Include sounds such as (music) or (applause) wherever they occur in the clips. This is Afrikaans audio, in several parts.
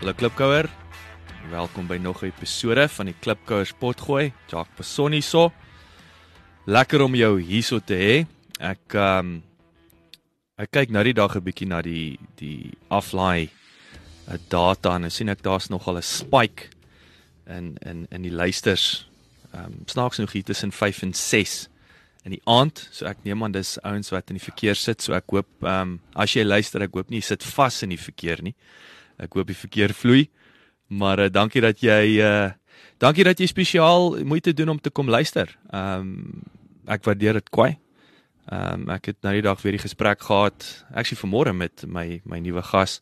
Hallo Klipkouer. Welkom by nog 'n episode van die Klipkouers potgooi. Jacques Passon hierso. Lekker om jou hierso te hê. Ek ehm um, ek kyk nou die dag 'n bietjie na die die aflaai uh, data en sien ek daar's nogal 'n spike in in in die luisters. Ehm um, snaaks nog hier tussen 5 en 6 in die aand. So ek neem aan dis ouens wat in die verkeer sit. So ek hoop ehm um, as jy luister, ek hoop nie jy sit vas in die verkeer nie. Ek hoop die verkeer vloei. Maar uh, dankie dat jy uh dankie dat jy spesiaal moeite doen om te kom luister. Ehm um, ek waardeer dit kwai. Ehm um, ek het nou die dag weer die gesprek gehad. Actually vanmôre met my my nuwe gas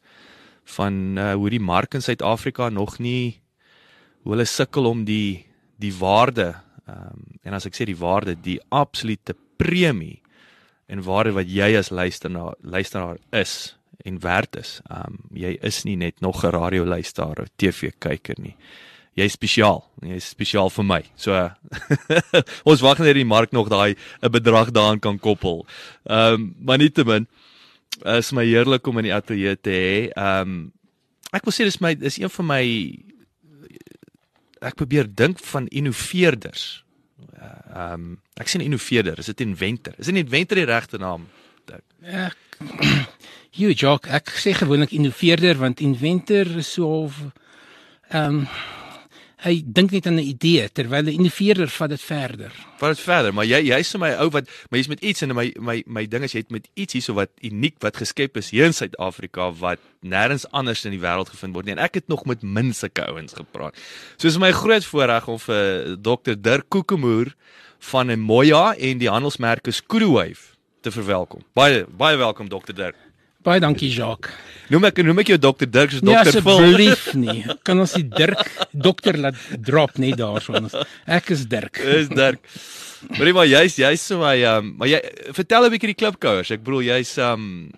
van uh hoe die mark in Suid-Afrika nog nie hoe hulle sukkel om die die waarde ehm um, en as ek sê die waarde, die absolute premie en waarde wat jy as luisteraar luisteraar is en werd is. Um jy is nie net nog 'n radio luisteraar of TV kyker nie. Jy's spesiaal. Jy's spesiaal vir my. So (laughs) ons wag net die mark nog daai 'n bedrag daaraan kan koppel. Um maar nietemin is my heerlik om in die ateljee te hê. Um ek wil sê dis my is een van my ek probeer dink van innoveerders. Um ek sien innoveerder, is dit inventor? Is dit inventor die regte naam? Ek Hugh Jock, ek sê gewoonlik innoveerder want inventor is so of ehm um, hy dink net aan 'n idee terwyl 'n innoveerder vat dit verder. Vat dit verder, maar jy jy's so my ou wat maar jy's met iets en my my my ding is jy het met iets hierso wat uniek wat geskep is hier in Suid-Afrika wat nêrens anders in die wêreld gevind word nie en ek het nog met min sulke ouens gepraat. So is my groot voorreg om vir Dr Dirk Kokemoer van Emoya en die handelsmerk Skuruwave te verwelkom. Baie baie welkom Dr Dirk. Baie dankie Jacques. Noem ek noem ek jou Dr Dirk soos Nee, Dr Phil. asseblief nie. Kan ons die Dirk dokter laat drop net daarso ons. Ek is Dirk. Is Dirk. Maar maar jy's jy's so my um maar jy vertel 'n bietjie die klipkouers. Ek bedoel jy's um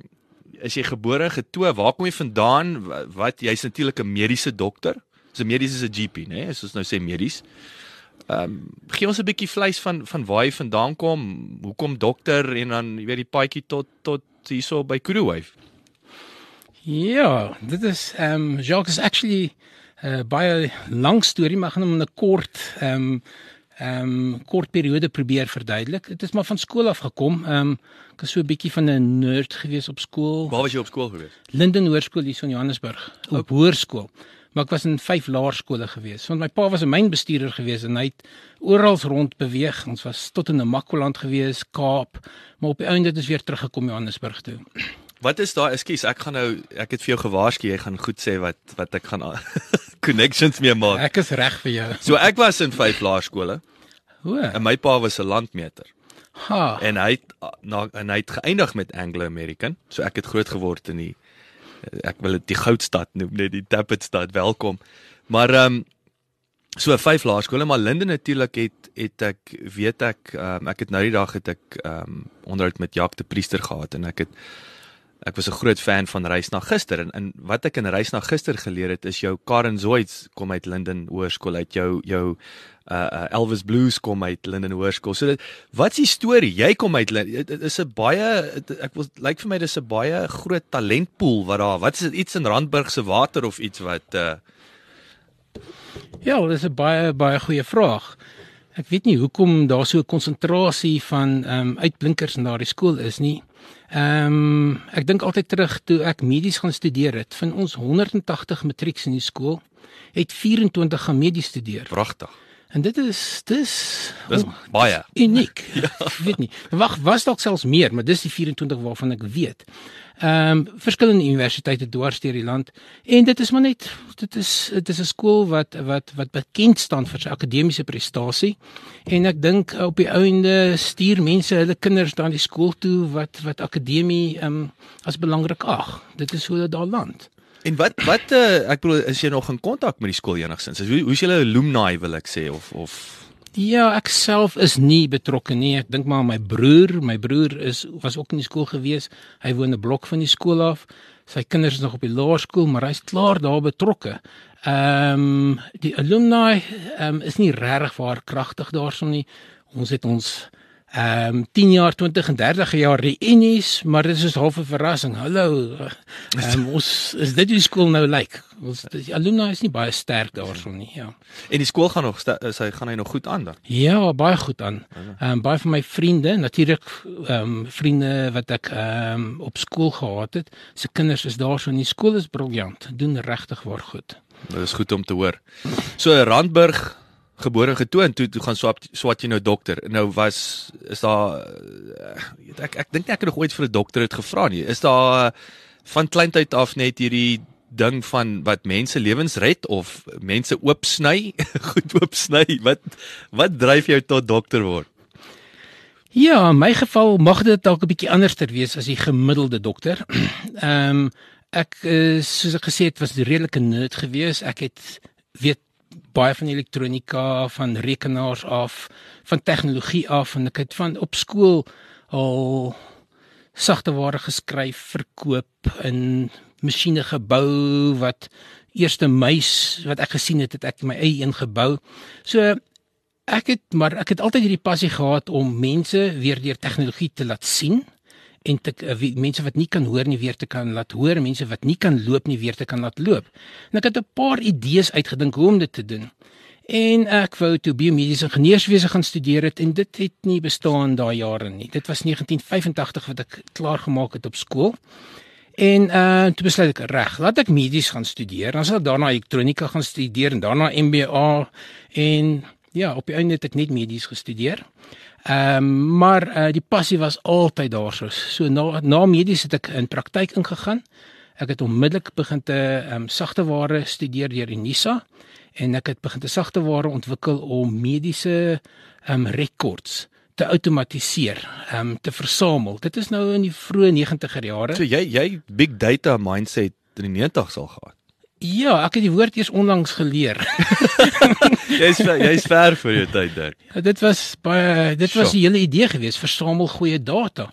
is jy gebore getoe? Waar kom jy vandaan? Wa- Wat jy's natuurlik 'n mediese dokter. So medies is 'n GP, né? Nee? Soos nou sê medies. Um gee ons 'n bietjie vleis van van waar jy vandaan kom. Hoekom dokter en dan jy weet die paadjie tot tot hierso by Kuruwave. Ja, dit is ehm um, Jacques is actually 'n uh, baie lang storie, maar gaan hom in 'n kort ehm um, ehm um, kort periode probeer verduidelik. Dit is maar van skool af gekom. Ehm um, ek was so 'n bietjie van 'n nerd gewees op skool. Waar was jy op skool gewees? Linden Hoërskool hier so in Johannesburg, op hoërskool. Maar ek was in vyf laerskole gewees. Want my pa was 'n mynbestuurder gewees en hy het oral rond beweeg. Ons was tot in Namakoland gewees, Kaap, maar op die einde het ons weer teruggekom Johannesburg toe. Wat is daai? Ekskuus, ek gaan nou ek het vir jou gewaarsku jy gaan goed sê wat wat ek gaan (laughs) connections mee maak. Ek is reg vir jou. So ek was in vyf laerskole O. en my pa was 'n landmeter Ha. en hy het na en hy het geëindig met Anglo American. So ek het groot geword in die ek wil dit die goudstad noem, net die Tappet stad. Welkom. Maar ehm um, so vyf laerskole, maar Linde natuurlik het het ek weet ek um, ek het nou die dag het ek ehm um, onderhoud met Jacques de Priester gehad en ek het ek was 'n groot fan van Reis na gister en, en wat ek in Reis na gister geleer het is jou Karen Zoids kom uit Linden Hoërskool uit jou jou uh, uh Elvis Blues kom uit Linden Hoërskool. So dit wat's die storie? Jy kom uit Linden. Dit is 'n baie het- ek wil lyk vir my dis 'n baie groot talentpool wat daar. Wat is dit iets in Randburg se water of iets wat uh Ja, dis 'n baie baie goeie vraag. Ek weet nie hoekom daar so 'n konsentrasie van ehm um, uitblinkers in daardie skool is nie. Ehm um, ek dink altyd terug toe ek medies gaan studeer het. Van ons 180 matrieks in die skool het 24 gaan medies studeer. pragtig. En dit is dis Dis oh, baie. uniek. (laughs) ja. Ek weet nie. Wag, was dalk selfs meer, maar dis die 24 waarvan ek weet. Ehm um, verskillende universiteite dwars deur die land en dit is maar net dit is dit is 'n skool wat wat wat bekend staan vir sy akademiese prestasie en ek dink op die einde stuur mense hulle kinders dan die skool toe wat wat akademie ehm um, as belangrik ag. Dit is hoe dit daar land. En wat wat uh, ek bedoel is jy nog in kontak met die skool enigstens? Hoe hoe's julle alumni wil ek sê of of Ja, ek self is nie betrokke nie. Ek dink maar my broer, my broer is was ook in die skool gewees. Hy woon 'n blok van die skool af. Sy kinders is nog op die laerskool, maar hy's klaar daar betrokke. Ehm um, die alumni ehm um, is nie regtig waar kragtig daarson nie. Ons het ons ehm um, 10 jaar, 20 en 30 jaar reunies, maar dit is half 'n verrassing. Hallo. Um, (laughs) ons is dit die skool nou lyk. Ons die alumni is nie baie sterk daarson nie, ja. en die skool gaan nog sta- sy gaan hy nog goed aan dan? Ja, baie goed aan. Ehm um, baie van my vriende, natuurlik ehm um, vriende wat ek ehm um, op skool gehad het, se kinders is daar so in die skool is briljant, doen regtig waar goed. Dit is goed om te hoor. So Randburg gebore getoon toe toe gaan swat swat jy nou dokter. Nou was is daar uh, ek ek dink nie ek het nog ooit vir 'n dokter dit gevra nie. Is daar van kleintyd af net hierdie ding van wat mense lewens red of mense oopsny, (laughs) goed oopsny. Wat wat dryf jou tot dokter word? Ja, in my geval mag dit dalk 'n bietjie anderster wees as die gemiddelde dokter. (clears throat) Ehm um, ek soos ek gesê het was redelike nerd geweest. Ek het weet baie van elektronika, van rekenaars af, van tegnologie af en ek het van op skool al sagte ware geskryf, verkoop in masjiene gebou wat eerste muis wat ek gesien het, het ek my eie een gebou. So ek het maar ek het altyd hierdie passie gehad om mense weer deur tegnologie te laat sien en te uh, wie, mense wat nie kan hoor nie weer te kan laat hoor, mense wat nie kan loop nie weer te kan laat loop. En ek het 'n paar idees uitgedink hoe om dit te doen. En ek wou toe biomediese ingenieurswese gaan studeer het en dit het nie bestaan daai jare nie. Dit was 1985 wat ek klaar gemaak het op skool. En uh toe besluit ek reg, laat ek medies gaan studeer. Dan sal ek daarna elektronika gaan studeer en daarna MBA en ja, op die einde het ek net medies gestudeer. Ehm um, maar uh die passie was altyd daar so. So na na medies het ek in praktyk ingegaan. Ek het onmiddellik begin te ehm um, sagte ware studeer deur Unisa en ek het begin te sagte ware ontwikkel om mediese ehm um, rekords te outomatiseer, ehm um, te versamel. Dit is nou in die vroeë 90er jare. So jy jy big data mindset in die 90's al gehad. Ja, ek het die woord eers onlangs geleer. Jy's (laughs) jy's ver vir jou tyd daar. Ja, dit was baie dit was die hele idee gewees, versamel goeie data.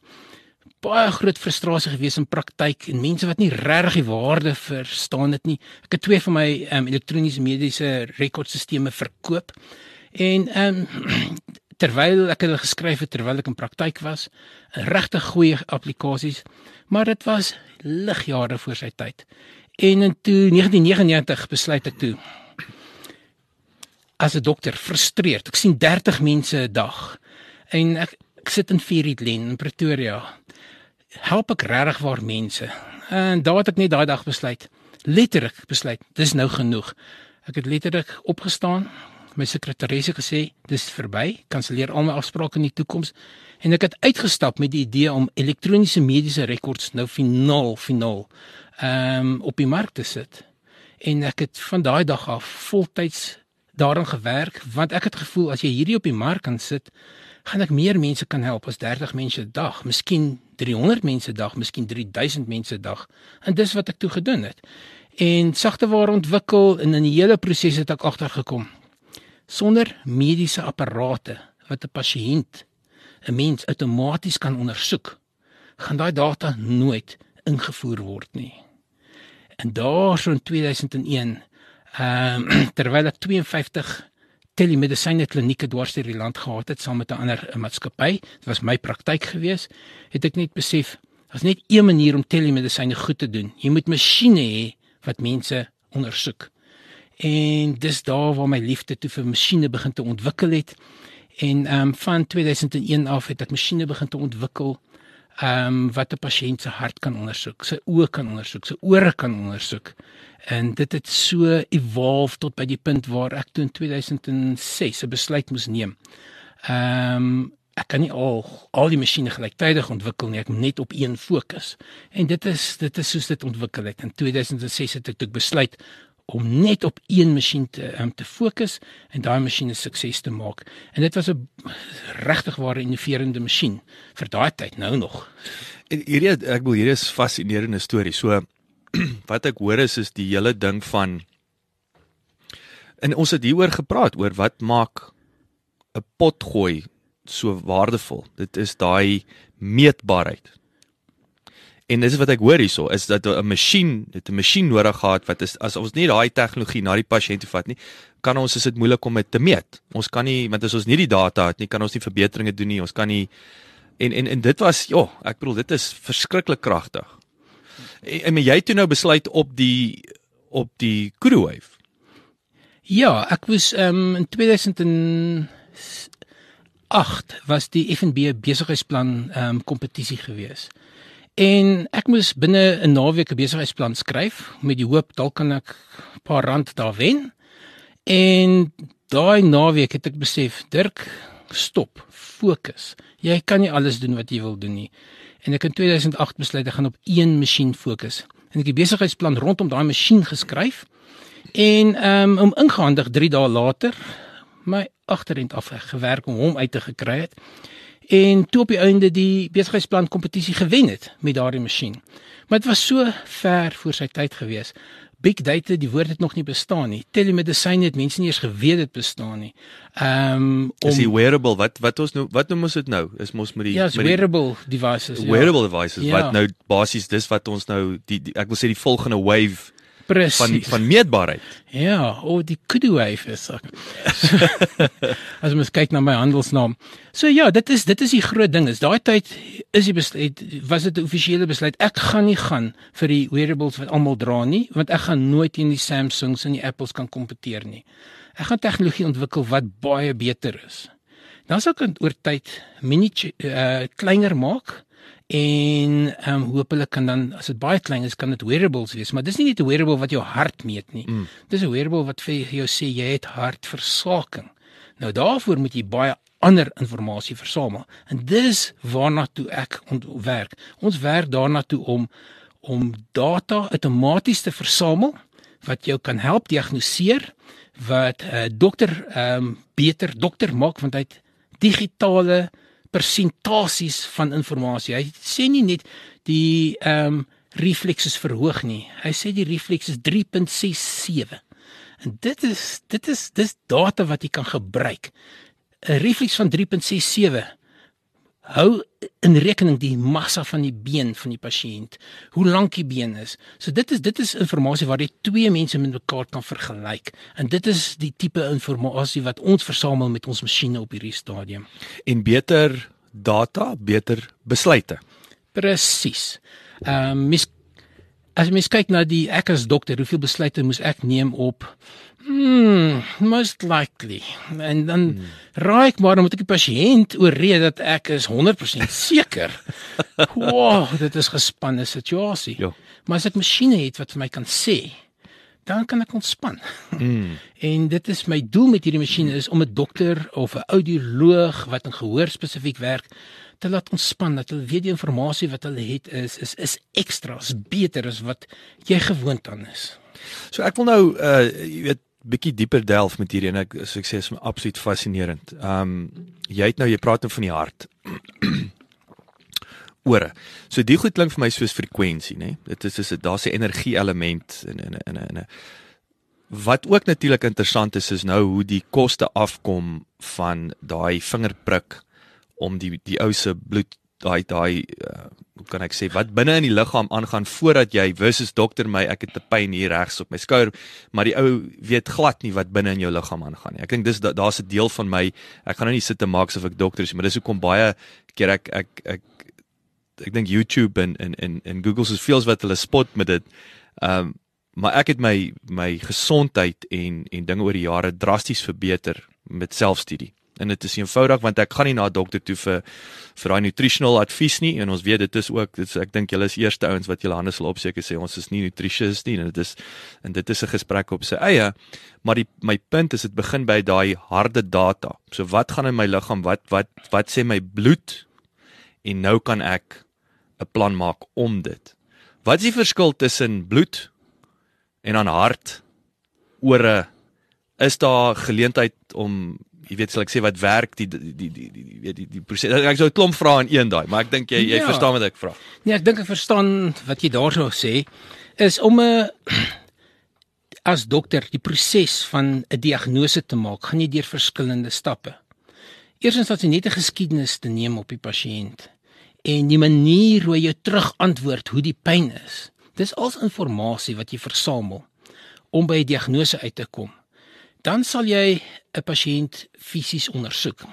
Baie groot frustrasie gewees in praktyk en mense wat nie regtig die waarde verstaan dit nie. Ek het twee van my um, elektroniese mediese rekordstelsels verkoop. En ehm um, (clears throat) terwyl ek hulle geskryf het terwyl ek in praktyk was, regtig goeie applikasies, maar dit was ligjare voor sy tyd. En in toe 1999 besluit ek toe as 'n dokter frustreerd. Ek sien 30 mense 'n dag en ek, ek sit in Vierrietlen in Pretoria. Help ek regtig waar mense? En daar het ek net daai dag besluit, letterlik besluit, dis nou genoeg. Ek het letterlik opgestaan, my sekretaresse gesê, dis verby, kanselleer al my afsprake in die toekoms en ek het uitgestap met die idee om elektroniese mediese rekords nou finaal finaal ehm um, op die mark te sit. En ek het van daai dag af voltyds daaraan gewerk want ek het gevoel as jy hierdie op die mark kan sit, gaan ek meer mense kan help as 30 mense 'n dag, miskien 300 mense 'n dag, miskien 3000 mense 'n dag. En dis wat ek toe gedoen het. En sagteware ontwikkel en in die hele proses het ek agtergekom. Sonder mediese apparate wat 'n pasiënt 'n mens outomaties kan ondersoek, gaan daai data nooit ingevoer word nie. En daarso in 2001 ehm um, (clears throat) terwyl ek 52 telemedisyne klinieke dwars deur die land gehad het saam met 'n ander eh, maatskappy, dit was my praktyk gewees, het ek net besef daar's net een manier om telemedisyne goed te doen. Jy moet masjiene hê wat mense ondersoek. En dis daar waar my liefde toe vir masjiene begin te ontwikkel het. En ehm um, van 2001 af het ek masjiene begin te ontwikkel ehm um, wat 'n pasiënt se hart kan ondersoek, sy oë kan ondersoek, sy ore kan ondersoek. En dit het so evolve tot by die punt waar ek toe in 2006 'n besluit moes neem. Ehm um, ek kan nie al al die masjiene gelyktydig ontwikkel nie, ek moet net op een fokus. En dit is dit is soos dit ontwikkel het. In 2006 het ek toe besluit om net op een masjien te um, te fokus en daai masjien 'n sukses te maak. En dit was 'n regtig ware innoverende masjien vir daai tyd nou nog. En hierdie ek wil hierdie is fascinerende storie. So (clears throat) wat ek hoor is is die hele ding van en ons het hieroor gepraat oor wat maak 'n potgooi so waardevol. Dit is daai meetbaarheid. En dis wat ek hoor hierso is dat 'n masjien, dit 'n masjien nodig gehad wat is as ons nie daai tegnologie na die pasiënt toe vat nie, kan ons is dit moeilik om dit te meet. Ons kan nie want as ons nie die data het nie, kan ons nie verbeteringe doen nie. Ons kan nie en en en dit was ja, ek bedoel dit is verskriklik kragtig. En, en jy het nou besluit op die op die Kuruwave. Ja, ek was um, in 2008 was die FNB besigheidsplan ehm um, kompetisie geweest. En ek moes binne 'n naweek 'n besigheidsplan skryf met die hoop dalk kan ek 'n paar rand daar wen. En daai naweek het ek besef, Dirk, stop, fokus. Jy kan nie alles doen wat jy wil doen nie. En ek in 2008 besluit ek gaan op een masjien fokus. En ek het die besigheidsplan rondom daai masjien geskryf. En um, om ingehandig 3 dae later my agterend af gewerk om hom uit te gekry het en toe op die einde die besigheidsplan kompetisie gewen het met daardie masjien. Maar dit was so ver voor sy tyd gewees. Big data, die woord het nog nie bestaan nie. Telemedisine het mense nie eens geweet dit bestaan nie. Ehm um, om Is die wearable wat wat ons nou wat noem ons dit nou? Is mos met die ja, met die wearable devices. Wearable ja. devices ja. wat nou basies dis wat ons nou die, die ek wil sê die volgende wave Precies. van van meetbaarheid. Ja, o oh, die Kuduwave is ek. (laughs) As mens kyk na my handelsnaam. So ja, dit is dit is die groot ding. Is daai tyd is die besluit was dit 'n offisiële besluit. Ek gaan nie gaan vir die wearables wat almal dra nie, want ek gaan nooit teen die Samsungs en die Apples kan kompeteer nie. Ek gaan tegnologie ontwikkel wat baie beter is. Dan sal ek oor tyd mini uh, kleiner maak en ehm um, hopelik kan dan as dit baie klein is kan dit wearables wees maar dis nie net 'n wearable wat jou hart meet nie. Mm. dis 'n wearable wat vir jou sê jy het hartversaking. Nou daarvoor moet jy baie ander inligting versamel. En dis waarna toe ek ontwerk ons werk daarna toe om om data outomaties te versamel wat jou kan help diagnoseer wat 'n uh, dokter ehm um, beter dokter maak want hy het digitale persentasies van inligting. Hy sê nie net die ehm um, refleks is verhoog nie. Hy sê die refleks is 3.67. En dit is dit is dis data wat jy kan gebruik. 'n Refleks van 3.67 hou in rekening die massa van die been van die pasiënt, hoe lank die been is. So dit is dit is inligting waar jy twee mense met mekaar kan vergelyk. En dit is die tipe inligting wat ons versamel met ons masjiene op hierdie stadium. En beter data, beter besluite. Presies. Ehm um, mis as mens kyk na die ek as dokter, hoeveel besluite moes ek neem op Hmm, most likely. En dan hmm. raai ek maar moet ek die pasiënt ooreed dat ek is 100% seker. (laughs) wow, dit is gespanne situasie. Ja. Maar as ek masjiene het wat vir my kan sê, dan kan ek ontspan. Hmm. (laughs) en dit is my doel met hierdie masjiene is om 'n dokter of 'n audioloog wat in gehoor spesifiek werk te laat ontspan dat hulle weet die inligting wat hulle het is is is ekstra, is beter as wat jy gewoond aan is. So ek wil nou uh jy weet bietjie dieper delf met hierdie en ek so ek sê is absoluut fascinerend. Ehm um, jy het nou jy praat nou van die hart. (clears throat) Ore. So die goed klink vir my soos frekwensie, né? Dit is is daar's 'n energie element in in in 'n wat ook natuurlik interessant is is nou hoe die koste afkom van daai vingerprik om die die ou se bloed daai daai uh, kan ek sê wat binne in die liggaam aangaan voordat jy versus dokter my ek het 'n pyn hier regs op my skouer maar die ou weet glad nie wat binne in jou liggaam aangaan nie. Ek dink dis daar's 'n deel van my ek gaan nou nie sit en maak asof ek dokter is maar dis hoekom baie keer ek ek ek ek dink YouTube en en en en Google se feels wat hulle spot met dit. Ehm um, maar ek het my my gesondheid en en dinge oor die jare drasties verbeter met selfstudie. En dit is eenvoudig want ek gaan nie na 'n dokter toe vir vir daai nutritional advies nie. En ons weet dit is ook dit is, ek dink julle is eerste ouens wat julle hande sal opseker sê ons is nie nutritious nie en dit is en dit is 'n gesprek op sy eie. Maar die my punt is dit begin by daai harde data. So wat gaan in my liggaam? Wat wat wat sê my bloed? En nou kan ek 'n plan maak om dit. Wat is die verskil tussen bloed en dan hart? Ore is daar geleentheid om jy weet sal ek sê wat werk die die die die die weet die, die proses ek sou 'n klomp vra in een daai maar ek dink jy jy Ja. verstaan wat ek vra Nee, ek dink ek verstaan wat jy daarso sê is om 'n (clears throat) as dokter die proses van 'n diagnose te maak, gaan jy deur verskillende stappe. Eerstens wat jy net 'n geskiedenis te neem op die pasiënt en die manier hoe jy terug antwoord hoe die pyn is. Dis als inligting wat jy versamel om by 'n diagnose uit te kom. Dan sal jy 'n pasiënt fisies ondersoek.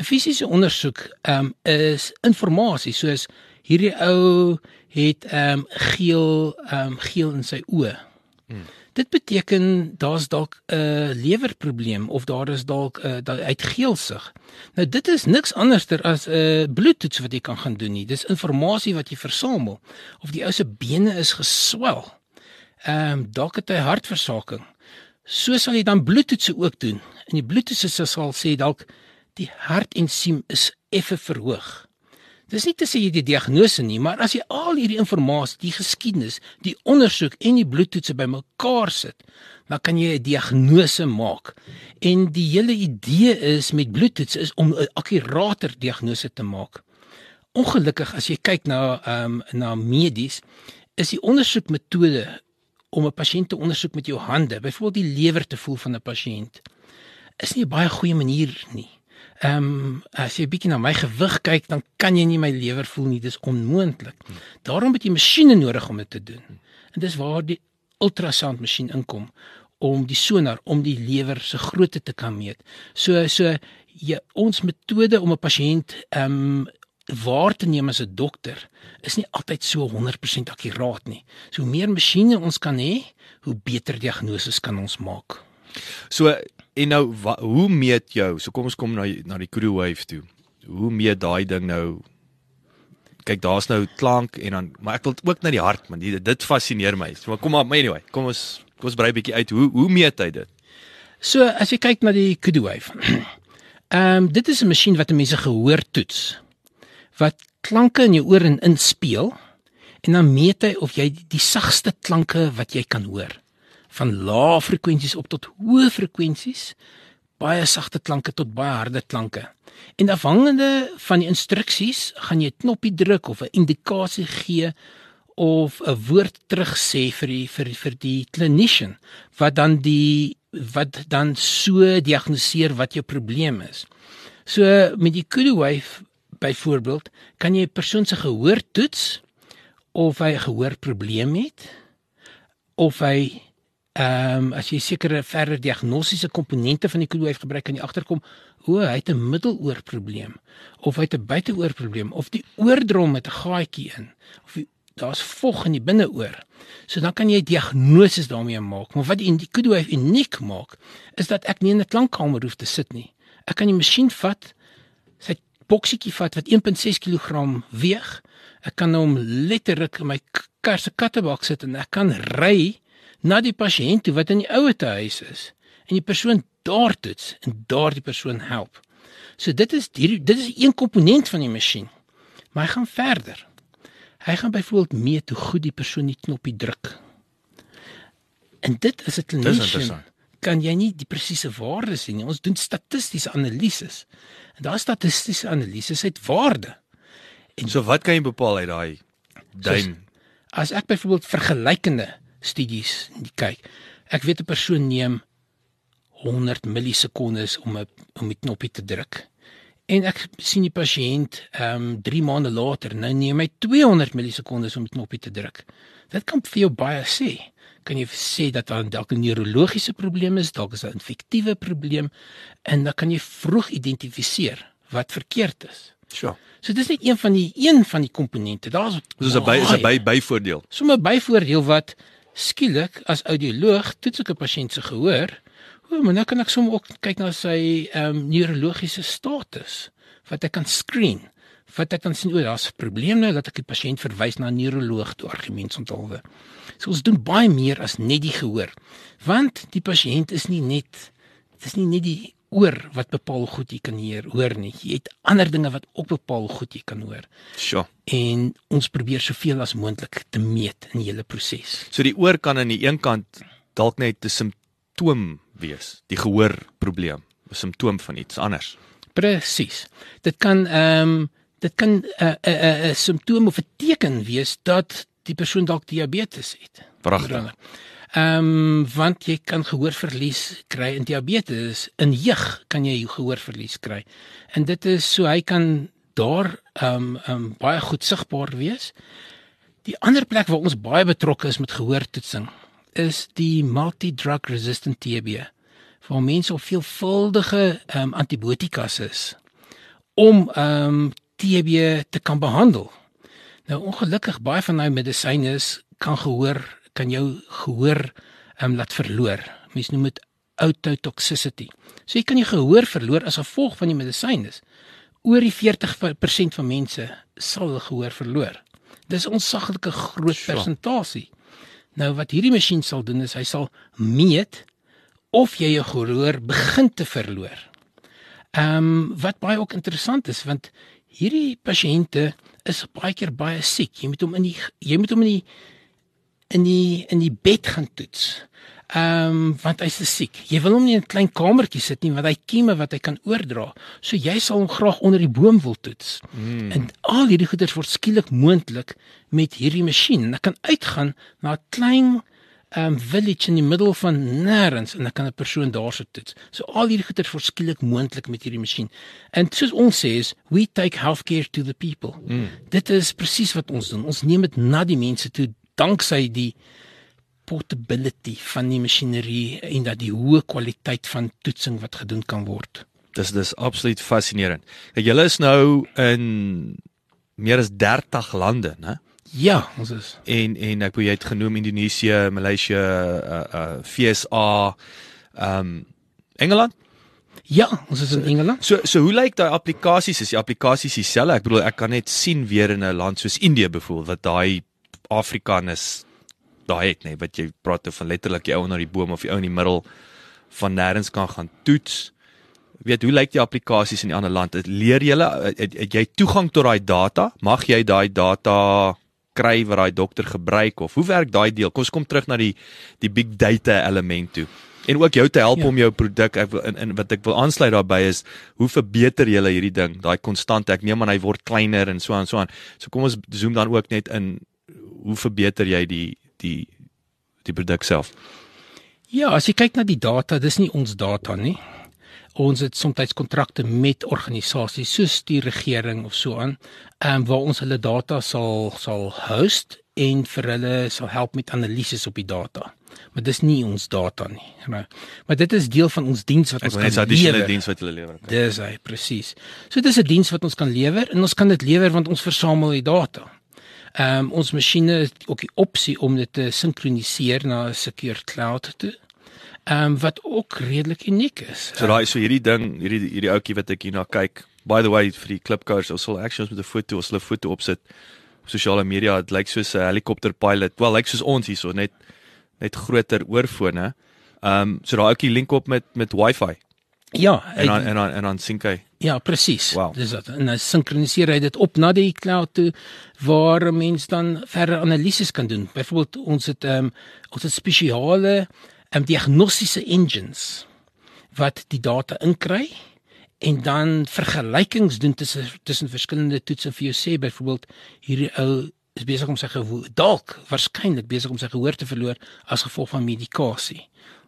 'n Fisiese ondersoek um, is inligting soos hierdie ou het ehm um, geel ehm um, geel in sy oë. Hmm. Dit beteken daar's dalk 'n lewerprobleem of daar is dalk 'n uh, daar uit geelsig. Nou dit is niks anderster as 'n uh, bloedtoets wat jy kan gaan doen nie. Dis inligting wat jy versamel of die ou se bene is geswel. Ehm um, dalk het hy hartversaking. So sal jy dan bloedtoetse ook doen. En die bloedtoetse sal sê dalk die hartensiem is effe verhoog. Dis nie te sê jy die diagnose nie, maar as jy al hierdie inligting, die geskiedenis, die ondersoek en die bloedtoetse bymekaar sit, dan kan jy 'n diagnose maak. En die hele idee is met bloedtoetse is om 'n akkurater diagnose te maak. Ongelukkig as jy kyk na ehm um, na medies, is die ondersoekmetode om 'n pasiënt te ondersoek met jou hande, byvoorbeeld die lewer te voel van 'n pasiënt, is nie 'n baie goeie manier nie. Ehm um, as jy bietjie na my gewig kyk, dan kan jy nie my lewer voel nie, dis onmoontlik. Daarom het jy masjiene nodig om dit te doen. En dis waar die ultrasound masjien inkom om die sonar om die lewer se grootte te kan meet. So so jy ons metode om 'n pasiënt ehm um, waar te neem as 'n dokter is nie altyd so 100% akkuraat nie. So hoe meer masjiene ons kan hê, hoe beter diagnoses kan ons maak. so en nou wa, hoe meet jou so kom ons kom na na die crew wave toe hoe meet daai ding nou kyk daar's nou klank en dan maar ek wil ook na die hart man dit, dit fascineer my so maar kom maar anyway kom ons kom ons brei bietjie uit hoe hoe meet hy dit So as jy kyk na die kudu wave. (clears throat) Ehm um, dit is 'n masjien wat mense gehoor toets. Wat klanke in jou oor in inspeel en dan meet hy of jy die, sagste klanke wat jy kan hoor van lae frekwensies op tot hoë frekwensies, baie sagte klanke tot baie harde klanke. En afhangende van die instruksies gaan jy 'n knoppie druk of 'n indikasie gee of 'n woord terugsê vir die vir vir die clinician wat dan die wat dan so diagnoseer wat jou probleem is. So met die kudu wave byvoorbeeld kan jy 'n persoon se gehoor toets of hy 'n gehoorprobleem het of hy ehm um, as jy sekere verder diagnostiese komponente van die kudu wave gebruik kan jy agterkom o, hy het 'n middeloorprobleem of hy het 'n buiteoorprobleem of die oordrom het 'n gaatjie in of die daar's vog in die binneoor. So dan kan jy diagnoses daarmee maak. Maar wat die Indicudo uniek maak, is dat ek nie in 'n klankkamer hoef te sit nie. Ek kan die masjien vat, sy boksietjie vat wat 1.6 kg weeg. Ek kan hom letterlik in my kar se kattebak sit en ek kan ry na die pasiënt toe wat in die ouete huis is en die persoon daar toets en daar die persoon help. So dit is die, dit is een komponent van die masjien. Maar hy gaan verder. Hy gaan byvoorbeeld meet hoe goed die persoon die knoppie druk. En dit is 'n clinician. Kan jy nie die presiese waardes sien nie. Ons doen statistiese analises. En daai statistiese analises het waarde. so wat kan jy bepaal uit daai duim As ek byvoorbeeld vergelykende studies kyk, ek weet 'n persoon neem 100 millisekondes om 'n om die knoppie te druk. En ek sien die pasiënt ehm um, 3 maande later nou neem hy 200 millisekondes om die knoppie te druk. Dit kan vir jou baie sê. Kan jy sê dat daar dalk 'n neurologiese probleem is, dalk is daar 'n infektiewe probleem en dan kan jy vroeg identifiseer wat verkeerd is. sure So dis net een van die een van die komponente. Daar's dis 'n by is 'n by byvoordeel Sommige byvoordeel wat skielik as audioloog toets ek 'n pasiënt se gehoor, O, maar nou kan ek sommer ook kyk na sy ehm um, neurologiese status wat ek kan screen. Wat ek kan sien o, daar's 'n probleem nou dat ek die pasiënt verwys na 'n neuroloog toe argumentsonthulwe. So ons doen baie meer as net die gehoor. Want die pasiënt is nie net dis nie net die oor wat bepaal goed jy kan hoor, hoor nie. Jy het ander dinge wat ook bepaal goed jy kan hoor. Sjoe. En ons probeer soveel as moontlik te meet in die hele proses. So die oor kan aan die een kant dalk net 'n simptoom wees, die gehoorprobleem, 'n simptoom van iets anders. Presies. Dit kan ehm um, dit kan 'n uh, 'n uh, 'n uh, simptoom of 'n teken wees dat die persoon dalk diabetes het. Pragtig. Ehm um, want jy kan gehoorverlies kry in diabetes. In jeug kan jy gehoorverlies kry. En dit is so hy kan daar ehm um, ehm um, baie goed sigbaar wees. Die ander plek waar ons baie betrokke is met gehoortoetsing is die multi-drug resistant TB. Waar mense op veelvuldige ehm um, antibiotikas is om ehm um, TB te kan behandel. Nou ongelukkig baie van daai medisyne kan gehoor kan jou gehoor ehm um, laat verloor. Mense noem dit ototoxicity. So jy kan jou gehoor verloor as gevolg van die medisyne. Oor die 40% van mense sal hulle gehoor verloor. Dis 'n onsaglike groot persentasie. Nou wat hierdie masjien sal doen is hy sal meet of jy jou gehoor begin te verloor. Ehm um, wat baie ook interessant is want hierdie pasiënte is baie keer baie siek. Jy moet hom in die jy moet hom in die in die in die bed gaan toets. Ehm um, want hy's siek. Jy wil hom nie in 'n klein kamertjie sit nie want hy kieme wat hy kan oordra. So jy sal hom graag onder die boom wil toets. Mm. En al hierdie goeders word skielik moontlik met hierdie masjien. Ek kan uitgaan na 'n klein um village in die middel van nêrens en dan kan 'n persoon daar sit toets. So al hierdie goeie word skielik moontlik met hierdie masjien. En soos ons sê is we take healthcare to the people. Mm. Dit is presies wat ons doen. Ons neem dit na die mense toe danksy die portability van die masjinerie en dat die hoë kwaliteit van toetsing wat gedoen kan word. Dis dis absoluut fascinerend. Julle is nou in meer as 30 lande, né? Ja, ons is. En en ek wou jy het genoem Indonesië, Maleisië, uh uh FSA, ehm um, Engeland? Ja, ons is in Engeland. So so hoe lyk daai applikasies? Is die applikasies dieselfde? Ek bedoel ek kan net sien weer in 'n land soos Indië byvoorbeeld wat daai Afrikaners daai het nê, wat jy praat van letterlik die ou onder die boom of die ou in die middel van nêrens kan gaan toets. Weet hoe lyk die applikasies in die ander land? Leer jy het, het jy toegang tot daai data? Mag jy daai data kry wat daai dokter gebruik of hoe werk daai deel? Kom ons kom terug na die die big data element toe. En ook jou te help ja. om jou produk ek wil in, in wat ek wil aansluit daarbey is hoe verbeter jy hierdie ding? Daai konstante. Ek neem aan hy word kleiner en so aan so aan. So kom ons zoom dan ook net in hoe verbeter jy die die die produk self? Ja, as jy kyk na die data, dis nie ons data nie ons het soms kontrakte met organisasies soos die regering of so aan, ehm um, waar ons hulle data sal sal host en vir hulle sal help met analises op die data. Maar dis nie ons data nie. Maar, maar dit is deel van ons diens wat ons kan lewer. Dis 'n diens wat hulle lewer. Dis hy presies. So dis 'n diens wat ons kan lewer en ons kan dit lewer want ons versamel die data. Ehm um, ons masjiene het ook die opsie om dit te sinkroniseer na 'n secure cloud toe ehm um, wat ook redelik uniek is. So daai so hierdie ding, hierdie hierdie ouetjie wat ek hier na kyk. By the way vir die klipkars, ons sal actually met 'n foto, ons sal 'n foto opsit op sosiale media. Dit lyk soos 'n helikopter pilot. Wel, lyk soos ons hierso net net groter oorfone. Ehm um, so daai ouetjie link op met met wifi. Ja, en dan en dan en dan sink hy. Ja, presies. Wow. Dis dit. En dan sinkroniseer hy dit op na die cloud toe waar mense dan verder analises kan doen. Byvoorbeeld ons het ehm um, ons het spesiale um, diagnostiese engines wat die data inkry en dan vergelykings doen tussen tussen verskillende toetse vir jou sê byvoorbeeld hierdie ou is besig om sy gehoor dalk waarskynlik besig om sy gehoor te verloor as gevolg van medikasie.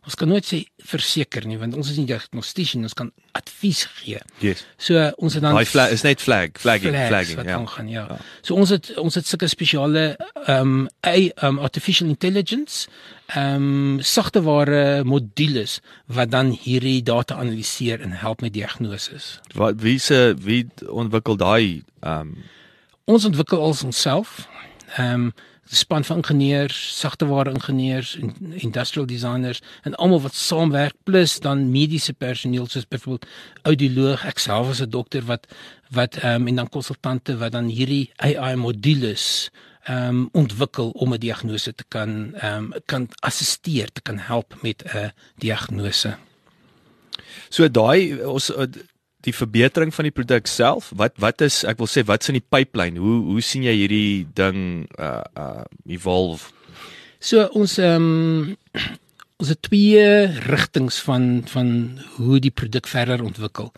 Ons kan nooit sê verseker nie want ons is nie diagnostician, ons kan advies gee. Yes. So ons het dan Hy flag is net flag, flagging, flagging, ja. Gaan, ja. ja. So ons het ons het sulke spesiale ehm um, um, artificial intelligence ehm um, sagteware modules wat dan hierdie data analiseer en help met diagnose. Wat wie se wie ontwikkel daai ehm um... ons ontwikkel als onsself Ehm um, span van ingenieurs, sagteware ingenieurs en industrial designers en almal wat saamwerk plus dan mediese personeel soos byvoorbeeld audioloog, ek self as 'n dokter wat wat ehm um, en dan konsultante wat dan hierdie AI modules ehm um, ontwikkel om 'n diagnose te kan ehm um, kan assisteer, te kan help met 'n diagnose. So daai ons die verbetering van die produk self, wat wat is ek wil sê wat's in die pipeline? Hoe hoe sien jy hierdie ding uh uh evolve? So ons ehm um, ons het twee rigtings van van hoe die produk verder ontwikkel.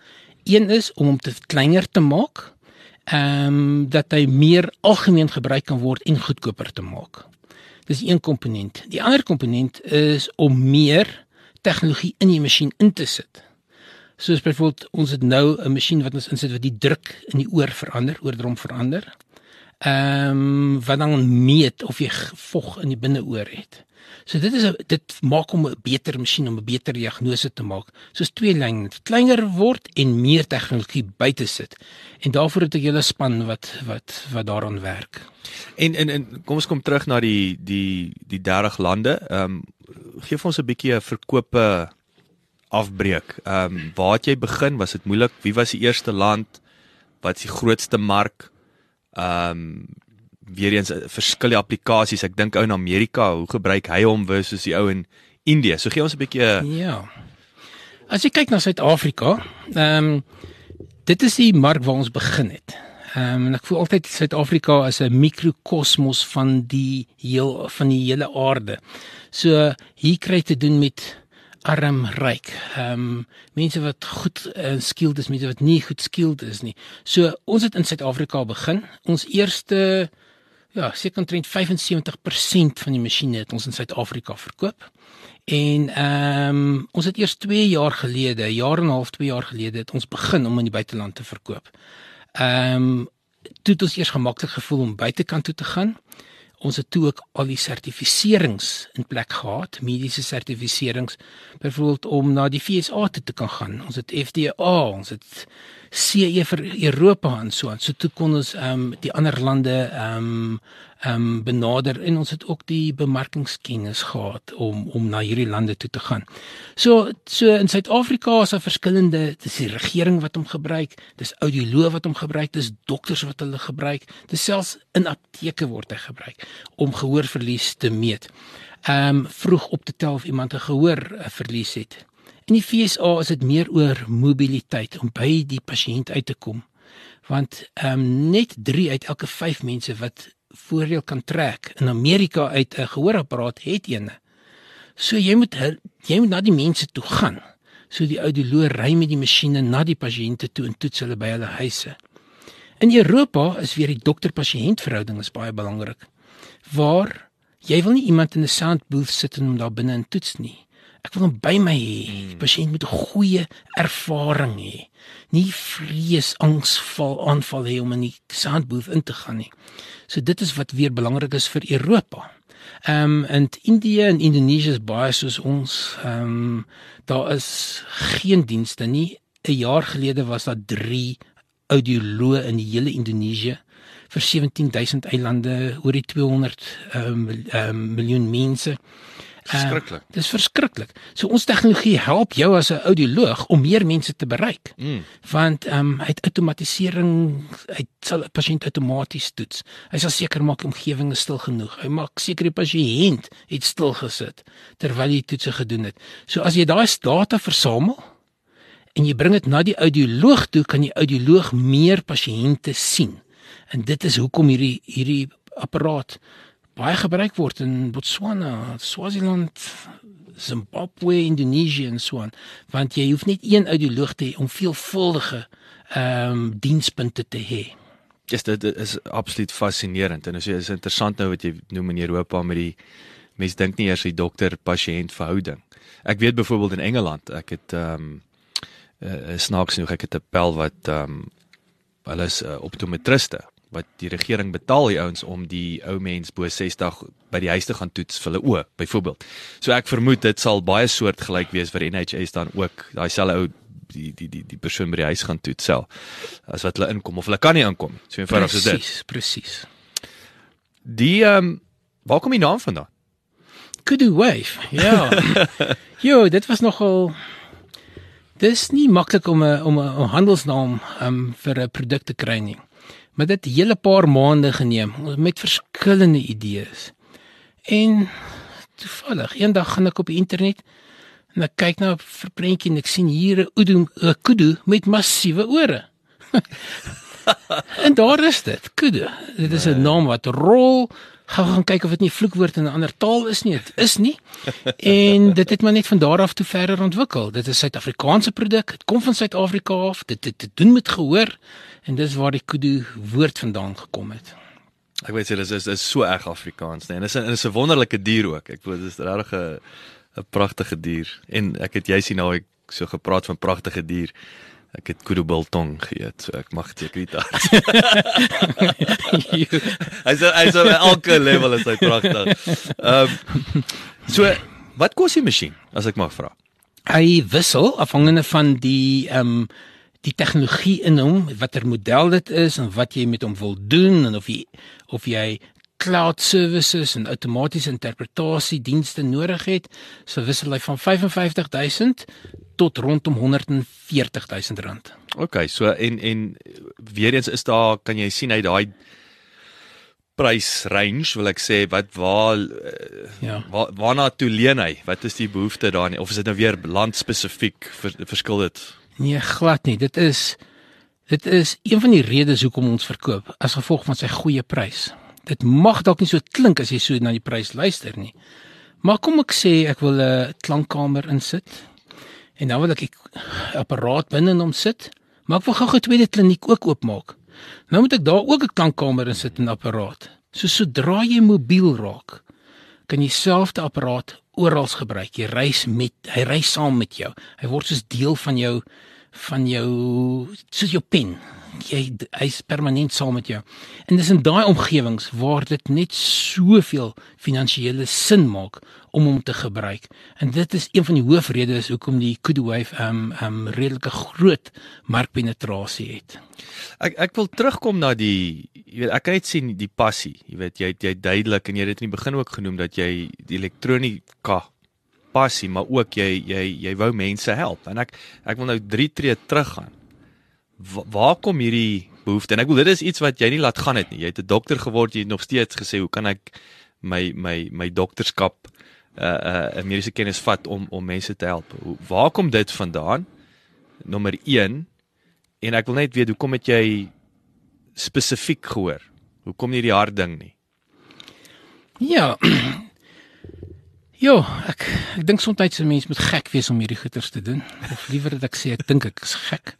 Een is om hom te kleiner te maak ehm um, dat hy meer algemeen gebruik kan word en goedkoper te maak. Dis een komponent. Die ander komponent is om meer tegnologie in die masjien in te sit. Soos byvoorbeeld ons het nou 'n masjien wat ons insit wat die druk in die oor verander, oordrom verander. Ehm um, wat dan meet of jy vog in die binneoor het. So dit is 'n dit maak hom 'n beter masjien om 'n beter diagnose te maak. Soos twee lyne kleiner word en meer tegnologie buite sit. En daarvoor het ek julle span wat wat wat daaraan werk. En en en kom ons kom terug na die die die 30 lande. Ehm um, gee vir ons 'n bietjie 'n verkope afbreek. Ehm um, waar het jy begin? Was dit moeilik? Wie was die eerste land? Wat is die grootste mark? Ehm um, weer eens eh, verskillende applikasies. Ek dink ou in Amerika, hoe gebruik hy hom versus die ou in Indië? So gee ons 'n bietjie Ja. As jy kyk na Suid-Afrika, ehm um, dit is die mark waar ons begin het. Ehm um, ek voel altyd Suid-Afrika as 'n mikrokosmos van die heel van die hele aarde. So hier kry jy te doen met arm ryk. Ehm um, mense wat goed uh, skilled is, mense wat nie goed skilled is nie. So ons het in Suid-Afrika begin. Ons eerste Ja, seker omtrent 75% van die masjiene het ons in Suid-Afrika verkoop. En ehm um, ons het eers 2 jaar gelede, jaar en 'n half, 2 jaar gelede het ons begin om in die buiteland te verkoop. Ehm um, toe het ons eers gemaklik gevoel om buitekant toe te gaan. Ons het toe ook al die sertifiserings in plek gehad, mediese sertifiserings, byvoorbeeld om na die FSA toe te kan gaan. Ons het FDA, ons het CE vir Europa en so aan. So toe kon ons ehm um, die ander lande ehm um, ehm um, benader en ons het ook die bemarkingskennis gehad om om na hierdie lande toe te gaan. So so in Suid-Afrika is daar verskillende dis die regering wat hom gebruik, dis audioloë wat hom gebruik, dis dokters wat hulle gebruik, dis selfs in apteke word hy gebruik om gehoorverlies te meet. Ehm um, vroeg op te tel of iemand 'n gehoor uh, verlies het. In die FSA is dit meer oor mobiliteit om by die pasiënt uit te kom. Want ehm um, net 3 uit elke 5 mense wat voordeel kan trek in Amerika uit 'n gehoorapparaat het eene. So jy moet jy moet na die mense toe gaan. So die audioloog ry met die masjiene na die pasiënte toe en toets hulle by hulle huise. In Europa is weer die dokter-pasiënt verhouding is baie belangrik. Waar jy wil nie iemand in 'n sound booth sit en hom daar binne in toets nie. Ek wil hom by my hê. Hmm. Die pasiënt moet 'n goeie ervaring hê. Nie vrees, angsval aanval hê om in die sound booth in te gaan nie. So dit is wat weer belangrik is vir Europa. Ehm um, in Indië en Indonesië is baie soos ons. Ehm um, daar is geen dienste nie. 'n Jaar gelede was daar 3 audioloë in die hele Indonesië vir 17000 eilande, oor die 200 ehm um, um, miljoen mense. Verskriklik. Uh, dis verskriklik. So ons tegnologie help jou as 'n audioloog om meer mense te bereik. Mm. Want ehm um, hy het outomatisering, hy sal 'n pasiënt outomaties toets. Hy sal seker maak die omgewing is stil genoeg. Hy maak seker die pasiënt het stil gesit terwyl hy toetse gedoen het. So as jy daai data versamel en jy bring dit na die audioloog toe, kan die audioloog meer pasiënte sien. En dit is hoekom hierdie hierdie apparaat baie gebruik word in Botswana, Swaziland, Zimbabwe, Indonesië en so aan, want jy hoef net een audioloog te hê om veelvuldige ehm um, dienspunte te hê. Ja, yes, dit is absoluut fascinerend en as jy is interessant nou wat jy noem in Europa met die mense dink nie eers die dokter-pasiënt verhouding. Ek weet byvoorbeeld in Engeland, ek het ehm um, uh, snaaks genoeg ek het 'n pel wat ehm um, hulle is uh, optometriste wat die regering betaal die ouens om die ou mens bo 60 by die huis te gaan toets vir hulle oë byvoorbeeld. So ek vermoed dit sal baie soortgelyk wees vir NHS dan ook daai selfe ou die die die die persoon by die huis gaan toets self as wat hulle inkom of hulle kan nie inkom. So eenvoudig is dit. Presies, presies. Die ehm um, waar kom die naam vandaan? Kudu Wave. Ja. (laughs) jo, dit was nogal Dis nie maklik om 'n om 'n handelsnaam um, vir 'n produk te kry nie. Maar dit het 'n hele paar maande geneem met verskillende idees. En toevallig eendag gaan ek op die internet en ek kyk na 'n verprentjie en ek sien hier 'n kudu, 'n met massiewe ore. (laughs) en daar is dit, kudu. Dit is 'n nee. naam wat rol gaan gaan kyk of dit nie vloekwoord in 'n ander taal is nie. Dit is nie. En dit het maar net van daar af toe verder ontwikkel. Dit is Suid-Afrikaanse produk. Dit kom van Suid-Afrika af. Dit dit doen met gehoor en dis waar die kudu woord vandaan gekom het. Ek weet jy dis is is so erg Afrikaans, nee. En dis 'n is 'n wonderlike dier ook. Ek weet dis regtig 'n 'n pragtige dier. En ek het jy sien nou ek so gepraat van pragtige dier. Ek het kudu biltong geëet, so ek mag seker nie daar. Hy sê (laughs) hy sê elke level is hy pragtig. Ehm um, so wat kos die masjien as ek mag vra? Hy wissel afhangende van die ehm um, die tegnologie in hom, watter model dit is en wat jy met hom wil doen en of jy of jy cloud services en outomatiese interpretasie dienste nodig het, so wissel hy van 55000 tot rondom 140 000 rand. OK, so en en weer eens is daar kan jy sien uit daai prys range wil ek sê wat waar uh, ja. waar waarna toe leen hy? Wat is die behoefte daar nie of is dit nou weer land spesifiek vers, verskil dit nee glad nie dit is dit is een van die redes hoekom ons verkoop as gevolg van sy goeie prys dit mag dalk nie so klink as jy so na die prys luister nie maar kom ek sê ek wil 'n klankkamer insit En nou wil ek 'n apparaat binne in hom sit, maar ek wil gou 'n tweede kliniek ook oopmaak. Nou moet ek daar ook 'n klankkamer in sit en apparaat. So sodra jy mobiel raak, kan jy self die apparaat oral gebruik. Jy reis met hy reis saam met jou. Hy word soos deel van jou van jou soos jou pen jy hy's permanent saam met jou. En dis in daai omgewings waar dit net soveel finansiële sin maak om hom te gebruik. En dit is een van die hoofredes hoekom die Kudu Wave um um redelike groot markpenetrasie het. Ek ek wil terugkom na die jy weet ek kan net sien die passie. Jy weet jy jy duidelik en jy het in die begin ook genoem dat jy die elektronika passie maar ook jy jy jy wou mense help en ek ek wil nou 3 tree teruggaan waar kom hierdie behoefte? En ek wil dit is iets wat jy nie laat gaan het nie. Jy het 'n dokter geword, jy het nog steeds gesê, "Hoe kan ek my my my dokterskap uh uh 'n mediese kennis vat om om mense te help?" Hoe waar kom dit vandaan? Nommer 1 en ek wil net weet hoekom het jy spesifiek gehoor? Hoekom nie die hart ding nie? Ja, (clears throat) Ja, ek ek dink soms 'n mens moet gek wees om hierdie goeters te doen. Of liewer dat ek sê ek dink ek is gek.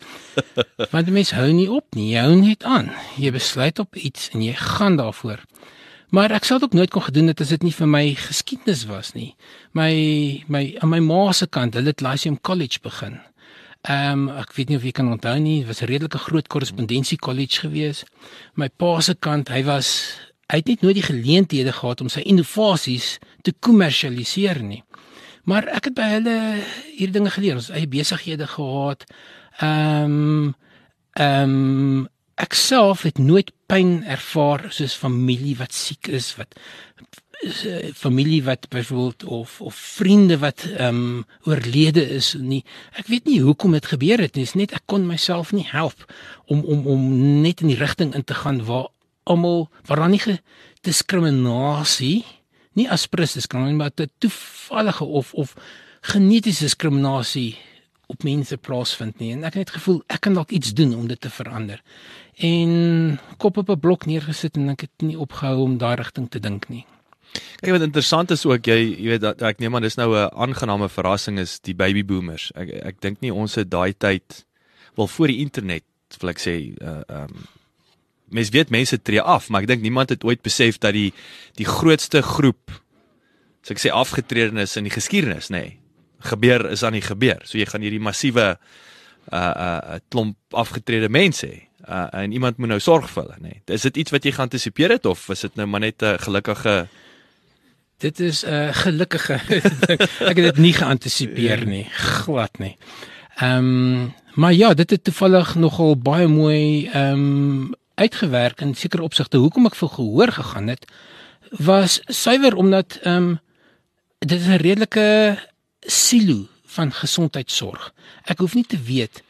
Want die mens hou nie op nie, jy hou net aan. Jy besluit op iets en jy gaan daarvoor. Maar ek sou dit ook nooit kon gedoen het as dit nie vir my geskiedenis was nie. My my aan my ma se kant, hulle het Lyceum College begin. Ehm um, ek weet nie of jy kan onthou nie, dit was 'n redelike groot korrespondensie college gewees. My pa se kant, hy was hy het net nooit die geleenthede gehad om sy innovasies te kommersialiseer nie. Maar ek het by hulle hierdie dinge geleer. Ons eie besighede gehad. Ehm um, ehm um, ek self het nooit pyn ervaar soos familie wat siek is, wat familie wat byvoorbeeld of of vriende wat ehm um, oorlede is nie. Ek weet nie hoekom dit gebeur het nie. Dit is net ek kon myself nie help om om om net in die rigting in te gaan waar almal waar daar nie diskriminasie nie aspres diskriminasie maar te toevallige of of genetiese diskriminasie op mense plaasvind nie. En ek het net gevoel ek kan dalk iets doen om dit te verander. En kop op 'n blok neergesit en ek het nie opgehou om daai rigting te dink nie. Kyk wat interessant is ook jy jy weet dat ek neem aan dis nou 'n aangename verrassing is die baby boomers. Ek ek dink nie ons het daai tyd wel voor die internet wil ek sê uh um mens weet mense tree af, maar ek dink niemand het ooit besef dat die die grootste groep so ek sê afgetredenes in die geskiedenis, nê, nee, gebeur is aan die gebeur. So jy gaan hierdie massiewe uh uh klomp afgetrede mense hê. Uh en iemand moet nou sorg vir hulle, nê. Nee. Is dit iets wat jy geantisipeer het of is dit nou maar net 'n gelukkige Dit is 'n uh, gelukkige (laughs) ek het dit nie geantisipeer nie, glad nie. Ehm um, maar ja, dit het toevallig nogal baie mooi ehm um, uitgewerk in sekere opsigte hoekom ek vir gehoor gegaan het was suiwer omdat ehm um, dit is 'n redelike silo van gesondheidsorg. Ek hoef nie te weet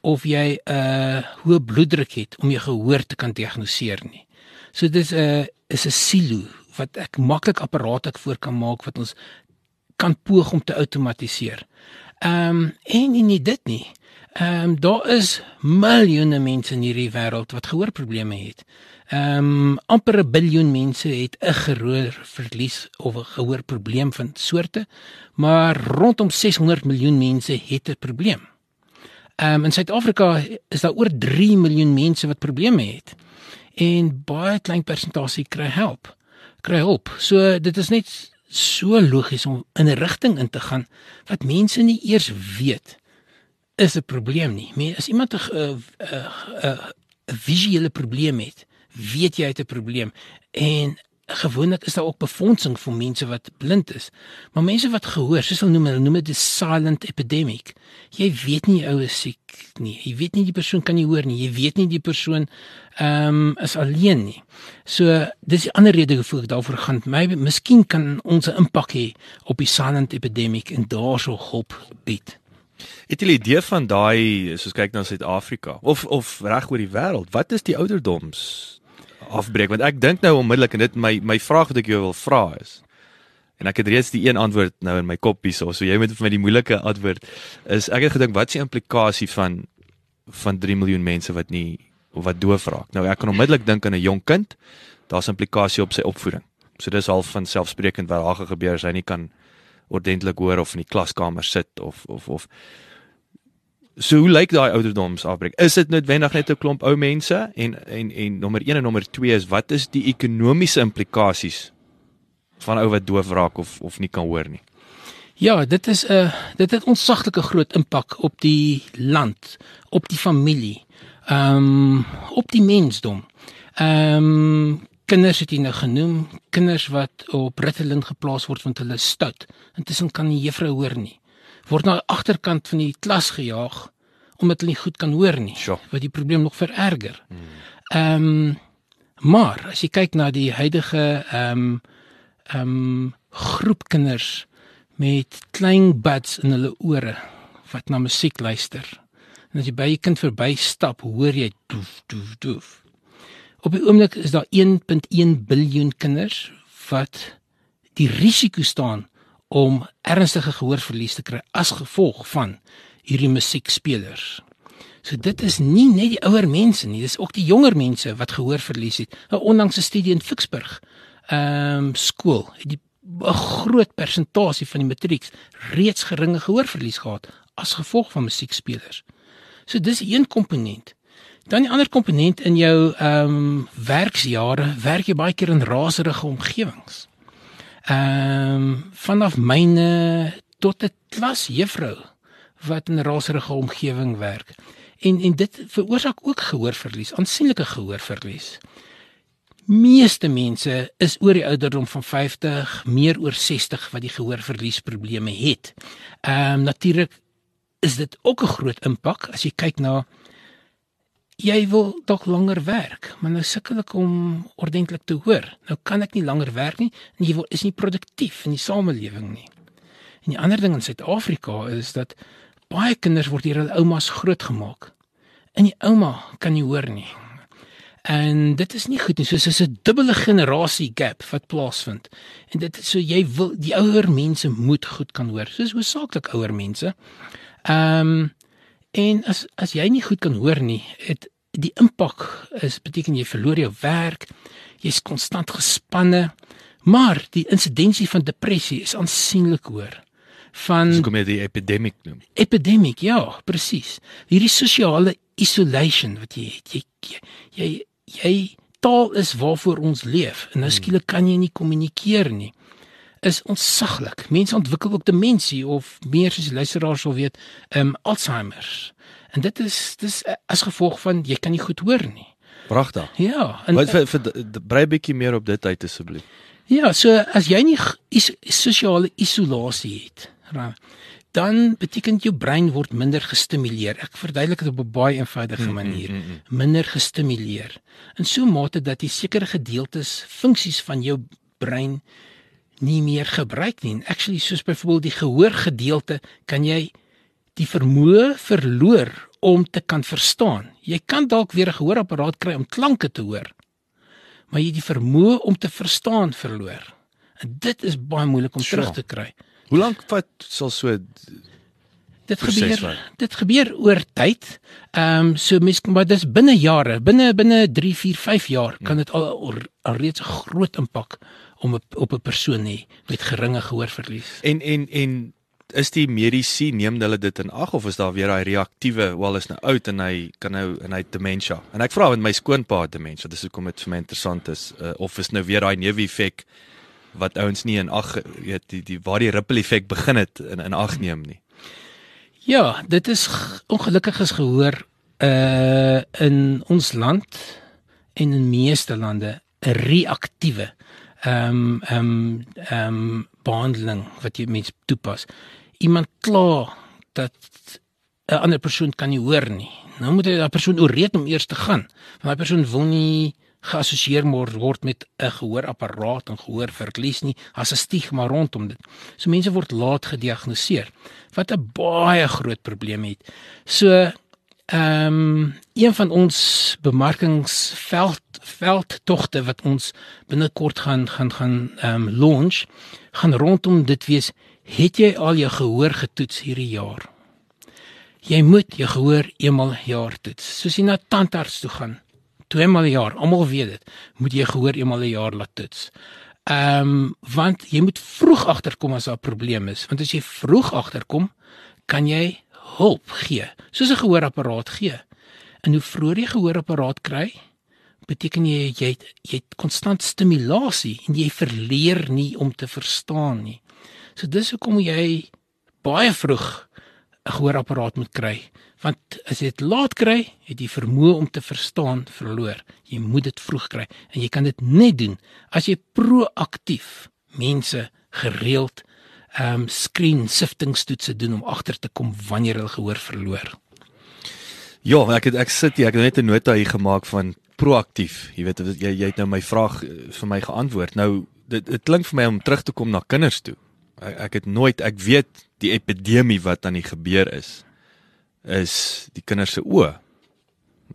of jy 'n uh, hoë bloeddruk het om jou gehoor te kan diagnoseer nie. So dis 'n uh, is 'n silo wat ek maklik apparate ek voor kan maak wat ons kan poog om te outomatiseer. Ehm um, en nie dit nie. Ehm um, daar is miljoene mense in hierdie wêreld wat gehoorprobleme het. Ehm um, amper 'n biljoen mense het 'n gehoorverlies of 'n gehoorprobleem van soorte, maar rondom 600 miljoen mense het 'n probleem. Ehm um, in Suid-Afrika is daar oor 3 miljoen mense wat probleme het. En baie klein persentasie kry help. Kry hulp. So dit is net so logies om in 'n rigting in te gaan wat mense nie eers weet is 'n probleem nie. Maar as iemand 'n 'n 'n visuele probleem het, weet jy hy het 'n probleem en gewoonlik is daar ook befondsing vir mense wat blind is. Maar mense wat gehoor, soos hulle noem, hulle noem dit 'n silent epidemic. Jy weet nie ou is siek nie. Jy weet nie die persoon kan nie hoor nie. Jy weet nie die persoon ehm um, is alleen nie. So dis die ander rede hoekom ek daarvoor gaan. My miskien kan ons 'n impak hê op die silent epidemic en daarso hulp bied. Het jy 'n idee van daai soos kyk na Suid-Afrika of of reg oor die wêreld? Wat is die ouderdoms afbreek want ek dink nou onmiddellik en dit my my vraag wat ek jou wil vra is en ek het reeds die een antwoord nou in my kop hierso so jy moet vir my die moeilike antwoord is ek het gedink wat is die implikasie van van 3 miljoen mense wat nie of wat doof raak nou ek kan onmiddellik dink aan 'n jong kind daar's implikasie op sy opvoeding so dis al van selfsprekend wat daar gebeur as hy nie kan ordentlik hoor of in die klaskamer sit of of of So hoe lyk daai ouderdoms afbreek? Is dit noodwendig net 'n klomp ou mense en en en nommer 1 en nommer 2 is wat is die ekonomiese implikasies van ou wat doof raak of of nie kan hoor nie? Ja, dit is 'n uh, dit het ontsaglike groot impak op die land, op die familie, ehm um, op die mensdom. Ehm um, kinders het jy nou genoem, kinders wat op Ritalin geplaas word want hulle is stout. Intussen kan die juffrou hoor nie word na die agterkant van die klas gejaag omdat hulle nie goed kan hoor nie sure. wat die probleem nog vererger. Ehm um, maar as jy kyk na die huidige ehm um, ehm um, groep kinders met klein buds in hulle ore wat na musiek luister. En as jy by 'n kind verby stap, hoor jy doef doef doef. Op die oomblik is daar 1.1 biljoen kinders wat die risiko staan om ernstige gehoorverlies te kry as gevolg van hierdie musiekspelers. So dit is nie net die ouer mense nie, dis ook die jonger mense wat gehoorverlies het. 'n Onlangse studie in Ficksburg, ehm um, skool, het 'n groot persentasie van die matrieks reeds geringe gehoorverlies gehad as gevolg van musiekspelers. So dis een komponent. Dan die ander komponent in jou ehm um, werksjare, werk jy baie keer in raserige omgewings. Ehm um, vanaf myne tot 'n klasjuffrou wat in 'n raserige omgewing werk. En en dit veroorsaak ook gehoorverlies, aansienlike gehoorverlies. Meeste mense is oor die ouderdom van 50, meer oor 60 wat die gehoorverliesprobleme het. Ehm um, natuurlik is dit ook 'n groot impak as jy kyk na jy wil dalk langer werk, maar nou sukkel ek om ordentlik te hoor. Nou kan ek nie langer werk nie en jy wil is nie produktief in die samelewing nie. En die ander ding in Suid-Afrika is dat baie kinders word hier hulle oumas grootgemaak. En die ouma kan nie hoor nie. En dit is nie goed nie. So dis 'n dubbele generasie gap wat plaasvind. En dit is so jy wil die ouer mense moet goed kan hoor. Soos hoofsaaklik ouer mense. Ehm um, En as as jy nie goed kan hoor nie, het die impak is beteken jy verloor jou werk, jy's konstant gespanne, maar die insidensie van depressie is aansienlik hoër. Van Dis kom jy die epidemic noem. Epidemic, ja, presies. Hierdie sosiale isolation wat jy het, jy jy jy taal is waarvoor ons leef en nou hmm. skielik kan jy nie kommunikeer nie is ontsaglik. Mense ontwikkel ook demensie of meer soos luisteraars sal weet, ehm um, Alzheimer. En dit is dis as gevolg van jy kan nie goed hoor nie. Pragtig. Ja, en wat vir, vir brei bietjie meer op dit uit asseblief. Ja, so as jy nie is, sosiale isolasie het, dan beteken jou brein word minder gestimuleer. Ek verduidelik dit op 'n baie eenvoudige manier. Mm, mm, mm. Minder gestimuleer. In so 'n mate dat jy sekere gedeeltes, funksies van jou brein nie meer gebruik nie. Actually soos byvoorbeeld die gehoorgedeelte kan jy die vermoë verloor om te kan verstaan. Jy kan dalk weer 'n gehoorapparaat kry om klanke te hoor. Maar jy het die vermoë om te verstaan verloor. En dit is baie moeilik om sure. terug te kry. Hoe lank vat sal so dit gebeur? Wat? Dit gebeur oor tyd. Ehm um, so mens maar dis binne jare, binne binne 3, 4, 5 jaar kan dit al, al, al reeds 'n groot impak om op 'n persoon hê met geringe gehoorverlies. En en en is die mediese neem hulle dit in ag of is daar weer daai reaktiewe wel is nou oud en hy kan nou en hy dementia. En ek vra met my skoonpa dementia, dis hoekom dit vir my interessant is uh, of is nou weer daai neeweffek wat ouens nie in ag weet die die waar die ripple effek begin het in in ag neem nie. Ja, dit is ongelukkig is gehoor uh in ons land en in meeste lande 'n reaktiewe ehm um, ehm um, ehm um, behandeling wat jy mens toepas iemand kla dat 'n ander persoon kan nie hoor nie. Nou moet jy daai persoon ooreed om eers te gaan. Want daai persoon wil nie geassosieer word met 'n gehoorapparaat en gehoorverlies nie. As 'n stigma rondom dit. So mense word laat gediagnoseer wat 'n baie groot probleem het. So ehm um, een van ons bemarkingsveld veldtogte wat ons binnekort gaan gaan gaan ehm um, launch gaan rondom dit wees Het jy al jou gehoor getoets hierdie jaar? Jy moet jou gehoor eenmal per jaar toets. Soos jy na tandarts toe gaan, tweemal per jaar, almal weet dit, moet jy gehoor eenmal per jaar laat toets. Ehm um, want jy moet vroeg agterkom as daar 'n probleem is, want as jy vroeg agterkom, kan jy hulp gee, soos 'n gehoorapparaat gee. En hoe vroeër jy gehoorapparaat kry, beteken jy jy het, jy het konstant stimulasie en jy verleer nie om te verstaan nie. So dis hoekom jy baie vroeg 'n gehoorapparaat moet kry. Want as jy dit laat kry, het jy vermoë om te verstaan verloor. Jy moet dit vroeg kry en jy kan dit net doen as jy proaktief mense gereeld ehm um, screen siftingstoetse doen om agter te kom wanneer hulle gehoor verloor. Ja, ek het ek sit hier, ek het net 'n nota hier gemaak van proaktief. Jy weet jy jy het nou my vraag eh, vir my geantwoord. Nou dit dit klink vir my om terug te kom na kinders toe ek, ek het nooit ek weet die epidemie wat aan die gebeur is is die kinders se oë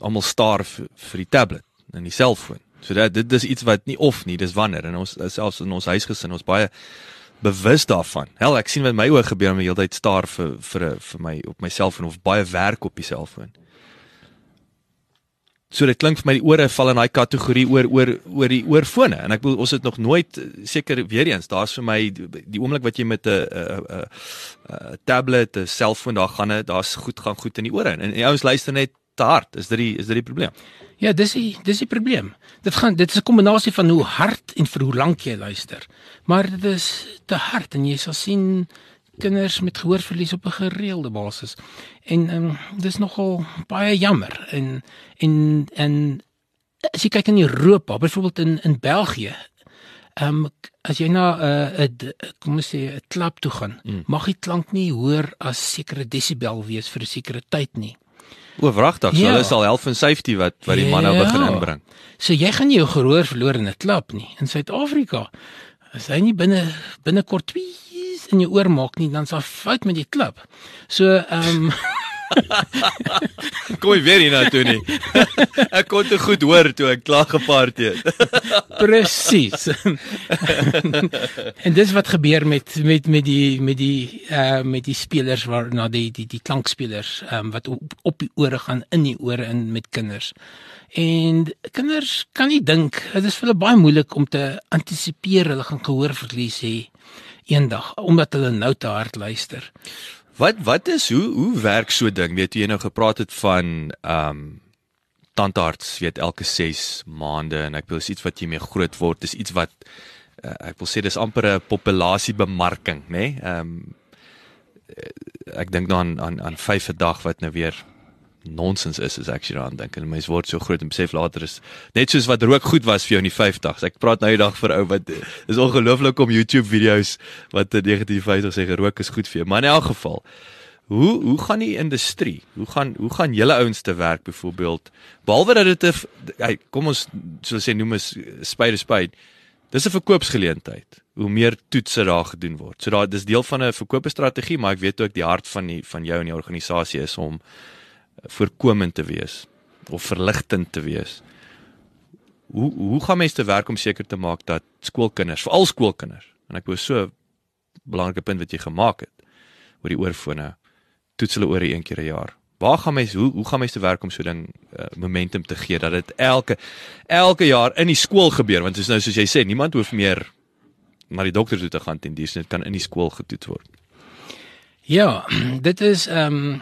almal staar vir die tablet en die selfoon. So dat dit dis iets wat nie of nie, dis wanneer en ons selfs in ons huisgesin ons baie bewus daarvan. Hel, ek sien wat my oë gebeur om die hele tyd staar vir vir vir my op my selfoon of baie werk op die selfoon. So dit klink vir my die ore val in daai kategorie oor oor oor die oorfone en ek bedoel ons het nog nooit seker weer eens daar's vir my die, die oomblik wat jy met 'n 'n 'n tablet, 'n selfoon daar gaan, daar's goed gaan goed in die ore en, en ouens luister net te hard. Is dit die is dit die probleem? Ja, dis die dis die probleem. Dit gaan dit is 'n kombinasie van hoe hard en vir hoe lank jy luister. Maar dit is te hard en jy sal sien kinders met gehoorverlies op 'n gereelde basis. En ehm um, dis nogal baie jammer. En en en as jy kyk in Europa, byvoorbeeld in in België, ehm um, as jy na 'n uh, kom ons sê 'n klub toe gaan, mm. mag die klank nie hoër as sekere desibel wees vir 'n sekere tyd nie. Oorwragtig, so ja. hulle sal help in safety wat wat die man nou ja. begin inbring. So jy gaan jou gehoor verloor in 'n klub nie in Suid-Afrika. As hy nie binne binnekort 2 in jou oor maak nie, dan sal fout met die klip. So ehm um, (laughs) (laughs) Kom jy weer hier na toe nie. (laughs) ek kon te goed hoor toe ek klaar gepaard het. (laughs) Presies. en dis wat gebeur met met met die met die uh met die spelers waar na die die die klankspelers um, wat op, op die ore gaan in die ore in met kinders. En kinders kan nie dink, dit is vir hulle baie moeilik om te antisipeer hulle gaan gehoorverlies hê eendag omdat hulle nou te hard luister. Wat wat is hoe hoe werk so ding? Weet jy nou gepraat het van ehm um, tandarts weet elke 6 maande en ek wil iets wat jy mee groot word, is iets wat uh, ek wil sê dis amper 'n populasiebemarking, nê? Nee? Ehm um, ek dink dan aan aan aan vyf 'n dag wat nou weer nonsens is as ek daaraan dink en mense word so groot en besef later is net soos wat rook goed was vir jou in die 50s. Ek praat nou die dag vir ou wat is ongelooflik om YouTube video's wat in 1950 sê gerook is goed vir jou. Maar in elk geval, hoe hoe gaan die industrie? Hoe gaan hoe gaan julle ouens te werk byvoorbeeld? Behalwe dat dit 'n kom ons soos sê noem is spade spade. Dis 'n verkoopsgeleentheid. Hoe meer toetse daar gedoen word. So daar dis deel van 'n verkoopstrategie, maar ek weet ook die hart van die van jou en die organisasie is om voorkomend te wees of verligtend te wees. Hoe hoe gaan mense te werk om seker te maak dat skoolkinders, veral skoolkinders, en ek wou so belangrike punt wat jy gemaak het oor die oorfone, toets hulle oor een keer 'n jaar. Waar gaan mense hoe hoe gaan mense te werk om so ding uh, momentum te gee dat dit elke elke jaar in die skool gebeur want is nou soos jy sê niemand hoef meer na die dokter toe te gaan teen dis dit kan in die skool getoets word. Ja, (clears throat) dit is ehm um,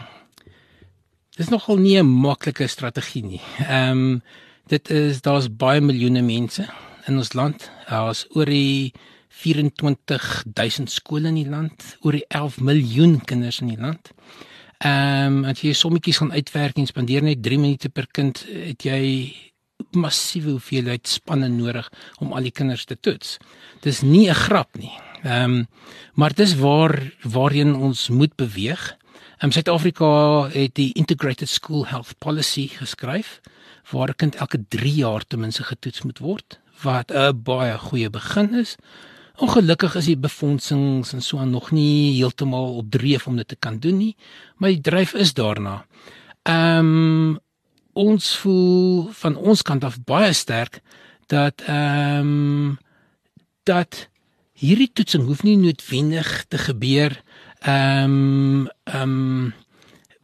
Dis nogal nie 'n maklike strategie nie. Ehm um, dit is daar's baie miljoene mense in ons land. Daar's oor die 24000 skole in die land, oor die 11 miljoen kinders in die land. Ehm um, as jy sommetjies gaan uitwerk en spandeer net 3 minute per kind, het jy massiewe hoeveelheid spanne nodig om al die kinders te toets. Dis nie 'n grap nie. Ehm um, maar dis waar waarheen ons moet beweeg. Um Suid-Afrika het die Integrated School Health Policy geskryf waar 'n kind elke 3 jaar ten minste getoets moet word wat 'n baie goeie begin is. Ongelukkig is die befondsings en so aan nog nie heeltemal op dreef om dit te kan doen nie, maar die dryf is daarna. Ehm um, ons voel van ons kant af baie sterk dat ehm um, dat hierdie toetsing hoef nie noodwendig te gebeur ehm um, ehm um,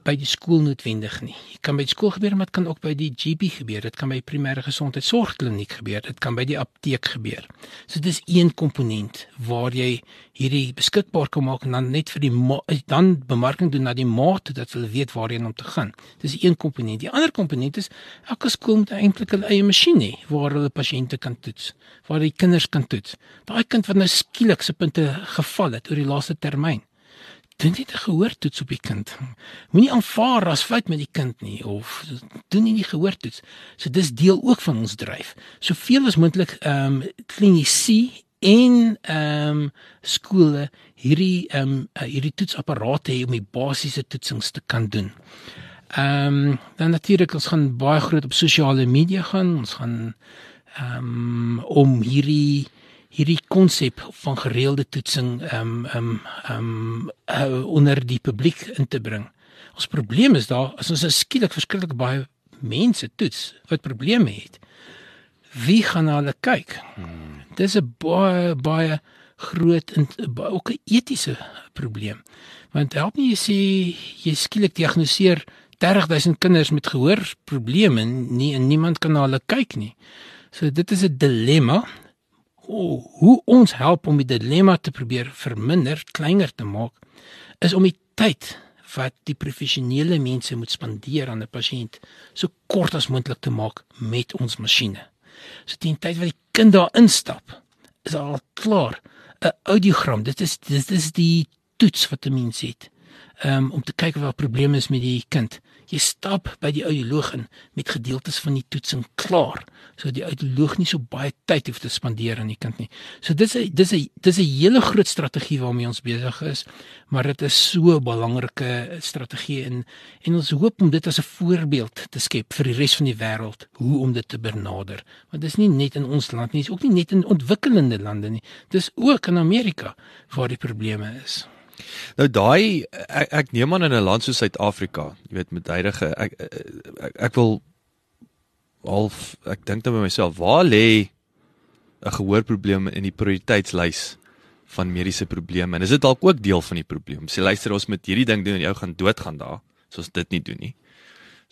by die skool noodwendig nie. Dit kan by die skool gebeur, maar dit kan ook by die GP gebeur. Dit kan by primêre gesondheidsorgkliniek gebeur. Dit kan by die apteek gebeur. So dis een komponent waar jy hierdie beskikbaar kan maak en dan net vir die dan bemarking doen na die mate dat hulle weet waarheen om te gaan. Dis een komponent. Die ander komponent is elke skool moet eintlik 'n eie masjien hê waar hulle pasiënte kan toets, waar die kinders kan toets. Daai kind wat nou skielik se punte geval het oor die laaste termyn doen nie 'n gehoortoets op die kind. Moenie aanvaar as fout met die kind nie of doen nie die gehoortoets. So dis deel ook van ons dryf. Soveel as moontlik ehm um, klinisi en ehm um, skole hierdie ehm um, hierdie toetsapparate hê om die basiese toetsings te kan doen. Ehm um, dan natuurlik ons gaan baie groot op sosiale media gaan. Ons gaan ehm um, om hierdie hierdie konsep van gereelde toetsing ehm um, ehm um, ehm um, uh, onder die publiek in te bring. Ons probleem is daar as ons skielik verskriklik baie mense toets wat probleme het. Wie gaan na hulle kyk? Hmm. Dis 'n baie baie groot en ook 'n etiese probleem. Want help nie jy sê jy skielik diagnoseer 30000 kinders met gehoorprobleme nie en niemand kan na hulle kyk nie. So dit is 'n dilemma oh, hoe ons help om die dilemma te probeer verminder, kleiner te maak, is om die tyd wat die professionele mense moet spandeer aan 'n pasiënt so kort as moontlik te maak met ons masjiene. So teen tyd wat die kind daar instap, is al klaar 'n audiogram. Dit is dit is die toets wat 'n mens het. Um, om te kyk of daar probleme is met die kind. Jy stap by die audioloog in met gedeeltes van die toetsing klaar, sodat die audioloog nie so baie tyd hoef te spandeer aan die kind nie. So dis 'n dis 'n dis 'n hele groot strategie waarmee ons besig is, maar dit is so 'n belangrike strategie en en ons hoop om dit as 'n voorbeeld te skep vir die res van die wêreld hoe om dit te benader. Want dit is nie net in ons land nie, dit is ook nie net in ontwikkelende lande nie. Dis ook in Amerika waar die probleme is. Nou daai ek, ek neem aan in 'n land soos Suid-Afrika, jy weet met huidige ek, ek ek wil half ek dink dan by myself, waar lê 'n gehoorprobleem in die prioriteitslys van mediese probleme? En is dit dalk ook deel van die probleem? Sê luister ons met hierdie ding doen en jou gaan doodgaan daar, soos dit nie doen nie.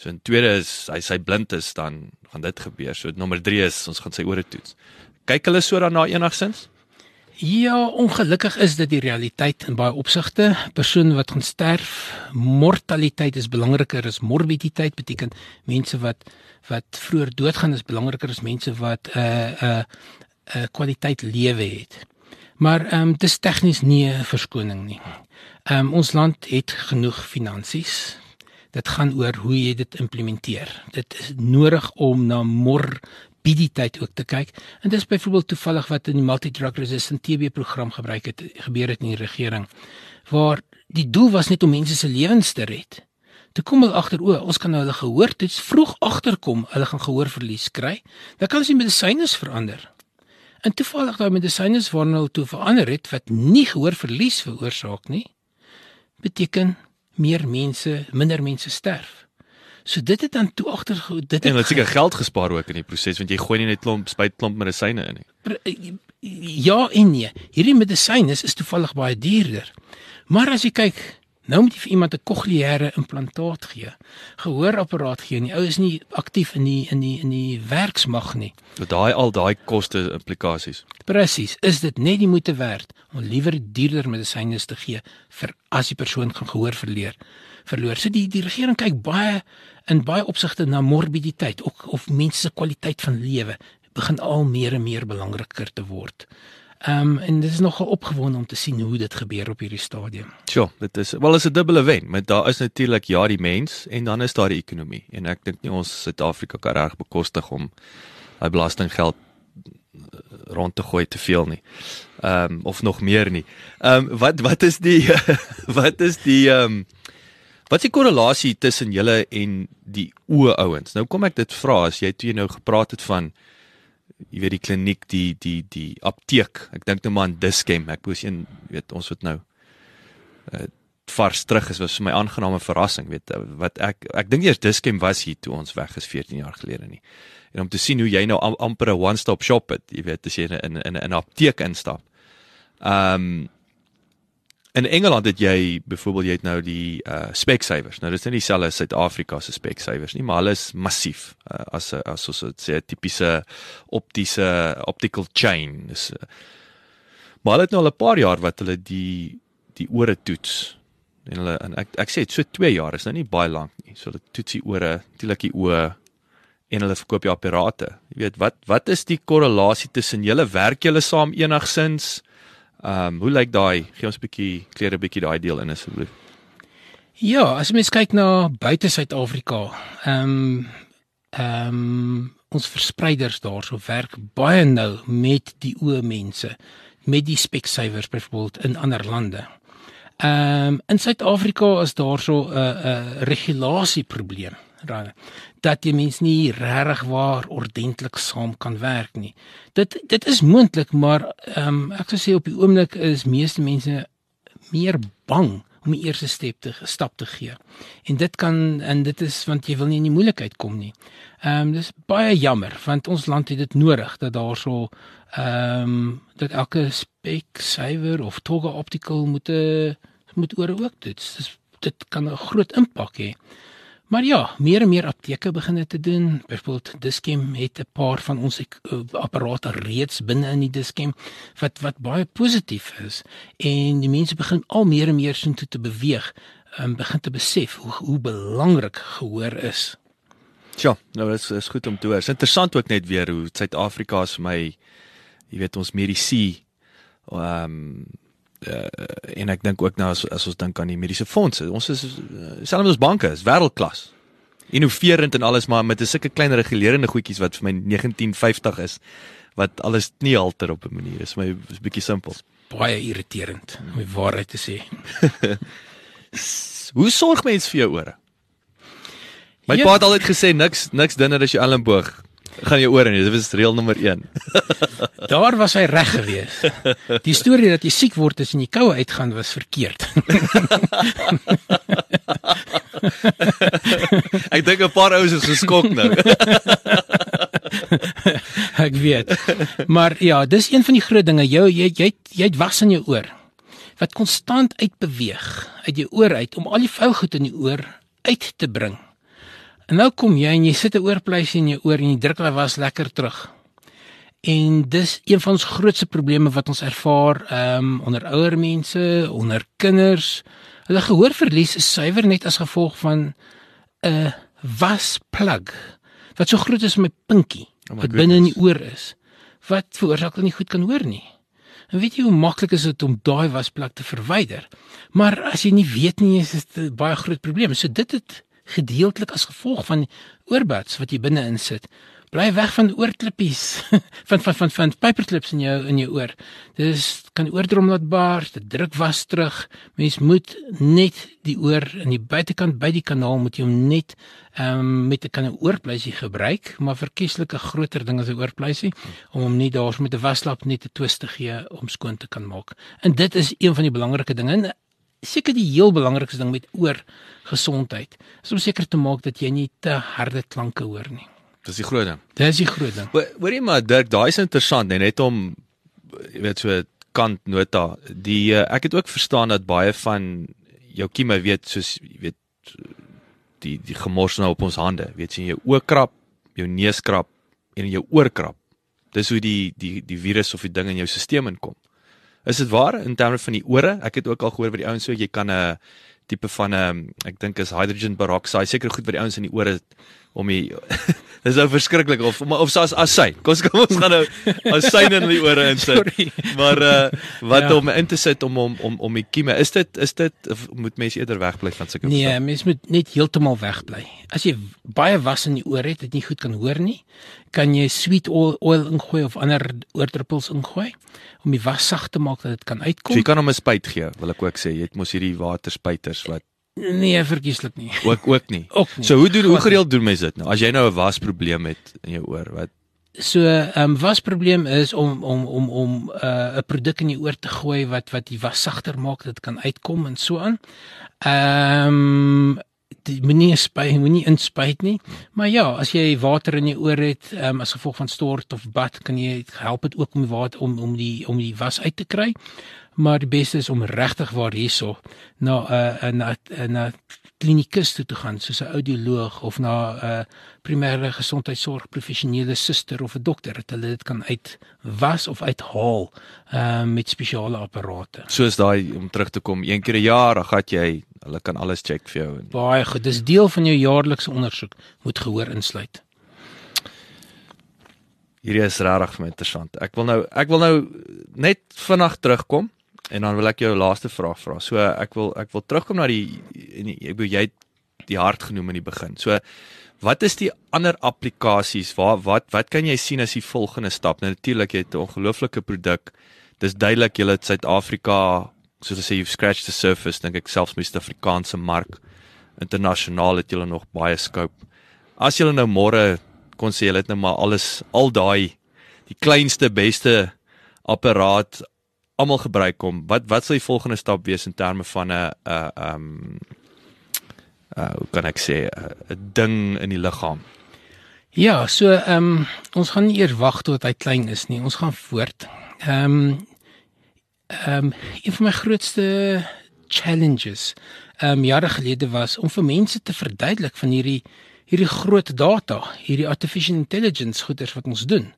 So in tweede is hy sy blind is dan gaan dit gebeur. So nommer 3 is ons gaan sy ore toets. Kyk hulle so daarna enigsins? Ja, ongelukkig is dit die realiteit in baie opsigte. Persone wat gaan sterf, mortaliteit is belangriker as morbiditeit, beteken mense wat wat vroeër doodgaan is belangriker as mense wat 'n uh, 'n uh, 'n uh, kwaliteit lewe het. Maar ehm um, dis tegnies nie 'n verskoning nie. Ehm um, ons land het genoeg finansies. Dit gaan oor hoe jy dit implementeer. Dit is nodig om na morbiditeit ook te kyk. En dis byvoorbeeld toevallig wat in die multi-drug resistant TB program gebruik het gebeur het in die regering waar die doel was net om mense se lewens te red. Toe kom hulle agter o, ons kan nou hulle gehoor toets vroeg agterkom, hulle gaan gehoorverlies kry. Dan kan ons die medisyne verander. En toevallig daai medisyne waarna hulle toe verander het wat nie gehoorverlies veroorsaak nie, beteken meer mense, minder mense sterf. So dit het dan toe agter dit het En seker geld gespaar ook in die proses want jy gooi nie net klomp spuit klomp medisyne in nie. Ja en nee. Hierdie medisyne is toevallig baie duurder. Maar as jy kyk, nou moet jy vir iemand 'n kokleaire implantaat gee. Gehoorapparaat gee. Die ou is nie aktief in die in die in die werksmag nie. So daai al daai koste implikasies. Presies, is dit net die moeite werd om liewer duurder medisyne te gee vir as die persoon gaan gehoor verleer verloor. So die die regering kyk baie in baie opsigte na morbiditeit ook of mense se kwaliteit van lewe begin al meer en meer belangriker te word. Ehm um, en dit is nogal opgewonde om te sien hoe dit gebeur op hierdie stadium. Sjoe, dit is wel is 'n dubbele wen, maar daar is natuurlik ja die mens en dan is daar die ekonomie en ek dink nie ons Suid-Afrika kan reg bekostig om daai belastinggeld eh, rond te gooi te veel nie. Ehm um, of nog meer nie. Ehm um, wat wat is die (laughs) wat is die ehm um, wat is die korrelasie tussen julle en die oë ouens? Nou kom ek dit vra as jy toe nou gepraat het van jy weet die kliniek die die die apteek. Ek dink nou maar aan Dischem. Ek moes een weet ons wat nou uh, vars terug is was vir my aangename verrassing weet uh, wat ek ek dink eers Dischem was hier toe ons weg is 14 jaar gelede nie. En om te sien hoe jy nou am, amper 'n one stop shop het jy weet as jy in in 'n apteek instap. Ehm um, In Engeland het jy byvoorbeeld jy het nou die uh Specsavers. Nou dis nie dieselfde as Suid-Afrika se Specsavers nie, maar hulle is massief uh, as as ons sê tipiese optiese optical chain. Dis uh, Maar hulle het nou al 'n paar jaar wat hulle die die ore toets. En hulle en ek ek sê so 2 jaar is nou nie baie lank nie. So hulle toets die ore, natuurlik die oë en hulle verkoop die apparate. Jy weet wat wat is die korrelasie tussen julle werk julle saam enigsins? Ehm um, hoe lyk daai? Gee ons 'n bietjie kleer 'n bietjie daai deel in asseblief. Ja, as mens kyk na buite Suid-Afrika, ehm um, ehm um, ons verspreiders daarso werk baie nou met die oë mense, met die speksywers byvoorbeeld in ander lande. Ehm um, in Suid-Afrika is daarso 'n 'n regulasieprobleem raai dat jy mens nie regtig waar ordentlik saam kan werk nie. Dit dit is moontlik, maar ehm um, ek sou sê op die oomblik is meeste mense meer bang om die eerste stap te stap te gee. En dit kan en dit is want jy wil nie in die moeilikheid kom nie. Ehm um, dis baie jammer want ons land het dit nodig dat daar so ehm um, dat elke spek suiwer of Toga Optical moet moet oor ook dit. Dis dit kan 'n groot impak hê. Maar ja, meer en meer apteke begin dit te doen. Byvoorbeeld Dischem het 'n paar van ons eh, apparate reeds binne in die Dischem wat wat baie positief is en die mense begin al meer en meer sin toe te beweeg en begin te besef hoe hoe belangrik gehoor is. Ja, nou dit is, is goed om te hoor. Dit is interessant ook net weer hoe Suid-Afrika is vir my jy weet ons medisy ehm um, uh, en ek dink ook nou as, as ons dink aan die mediese fondse, ons is uh, selfs ons banke is wêreldklas. Innoverend en alles maar met 'n sulke klein regulerende goedjies wat vir my 1950 is wat alles nie alter op 'n manier is, my is bietjie simpel. Baie irriterend om die waarheid te sê. (laughs) Hoe sorg mens vir jou ore? My Ja. pa het altyd gesê niks niks dinner as jy elmboog gaan jou ore nie. Dit was reël nommer 1. (laughs) Daar was hy reg gewees. Die storie dat jy siek word as jy in die koue uitgaan was verkeerd. (laughs) Ek dink 'n paar ouens is geskok nou. (laughs) Ek weet. Maar ja, dis een van die groot dinge. Jou jy jy jy het was in jou oor wat konstant uitbeweeg uit jou oor uit om al die vuil goed in die oor uit te bring. En nou kom jy en jy sit 'n oorpleisie in jou oor en jy druk daai was lekker terug. En dis een van ons grootste probleme wat ons ervaar um onder ouer mense, onder kinders. Hulle gehoorverlies is suiwer net as gevolg van 'n wasplug wat so groot is as my pinkie Oh my wat binne in die oor is. Wat veroorsaak hulle nie goed kan hoor nie. En weet jy hoe maklik is dit om daai wasplug te verwyder? Maar as jy nie weet nie, is dit 'n baie groot probleem. So dit het gedeeltelik as gevolg van oorbuds wat jy binne insit. Bly weg van oorklippies, (laughs) van van van van paperclips in jou in jou oor. Dis kan oordrom laat baars, dit druk was terug. Mens moet net die oor aan die buitekant by die kanaal moet jy hom net ehm um, met 'n kan 'n oorpleisie gebruik, maar verkieslike groter ding as 'n oorpleisie om hom nie daar met 'n waslap net 'n twist te gee om skoon te kan maak. En dit is een van die belangrike dinge. Seker die heel belangrikste ding met oor gesondheid is om seker te maak dat jy nie te harde klanke hoor nie. Dis die groot ding. Dis die groot ding. Hoor hoorie maar Dirk, daai is interessant, nee, net om jy weet so kant nota. Die uh, ek het ook verstaan dat baie van jou kieme weet soos jy weet die die gemors nou op ons hande. Weet jy, jou oorkrap, jou neuskrap en jou oorkrap. Dis hoe die die die virus of die ding in jou stelsel inkom. Is dit waar in terme van die ore? Ek het ook al gehoor by die ouens so jy kan 'n tipe van 'n ek dink is hydrogen peroxide seker goed vir die ouens in die ore om die (laughs) dis nou verskriklik of of as as sy. Kom ons kom ons gaan nou as sy in die ore insit. Maar uh wat ja. om in te sit om om om om die kieme. Is dit is dit moet mense eerder wegbly van sulke Nee, mens moet net heeltemal wegbly. As jy baie was in die oor het, dit nie goed kan hoor nie, kan jy sweet oil, oil ingooi of ander oordruppels ingooi om die was sag te maak dat dit kan uitkom. So jy kan hom 'n spuit gee, wil ek ook sê. Jy het mos hierdie waterspuiters wat Nee, verkieslik nie. (laughs) Ook ook nie. Ook nie. So hoe doen hoe gereeld doen mense dit nou? As jy nou 'n wasprobleem het in jou oor, wat So, ehm um, wasprobleem is om om om om 'n uh, produk in die oor te gooi wat wat die was sagter maak, dit kan uitkom en so aan. Ehm um, die moenie spuit, moenie inspuit nie. Maar ja, as jy water in jou oor het, ehm um, as gevolg van stort of bad, kan jy help dit ook om die water om om die om die was uit te kry maar die beste is om regtig waar hierso na 'n uh, 'n na 'n na klinikus toe te gaan soos 'n audioloog of na 'n uh, primêre gesondheidsorg professionele suster of 'n dokter dat hulle dit kan uit was of uithaal uh, met spesiale apparate. Soos daai om terug te kom een keer 'n jaar, dan gaan jy hulle kan alles check vir jou. Baie goed, dis deel van jou jaarlikse ondersoek moet gehoor insluit. Hierdie is regtig vir my interessant. Ek wil nou ek wil nou net vinnig terugkom En dan wil ek jou laaste vraag vra. So ek wil ek wil terugkom na die en ek bedoel jy die hart genoem in die begin. So wat is die ander applikasies? Waar wat wat kan jy sien as die volgende stap? Nou natuurlik jy het 'n ongelooflike produk. Dis duidelik jy het Suid-Afrika soos jy sê you've scratched the surface dink ek selfs met die Afrikaanse mark. Internasionaal het jy nog baie scope. As jy nou môre kon sê jy het nou maar alles al daai die kleinste beste apparaat almal gebruik kom, wat wat sal die volgende stap wees in terme van 'n 'n um uh hoe kan ek sê 'n ding in die liggaam? Ja, so ehm um, ons gaan nie eers wag tot hy klein is nie. Ons gaan voort. Ehm um, ehm um, een van my grootste challenges ehm um, jare gelede was om vir mense te verduidelik van hierdie hierdie groot data, hierdie artificial intelligence goeders wat ons doen.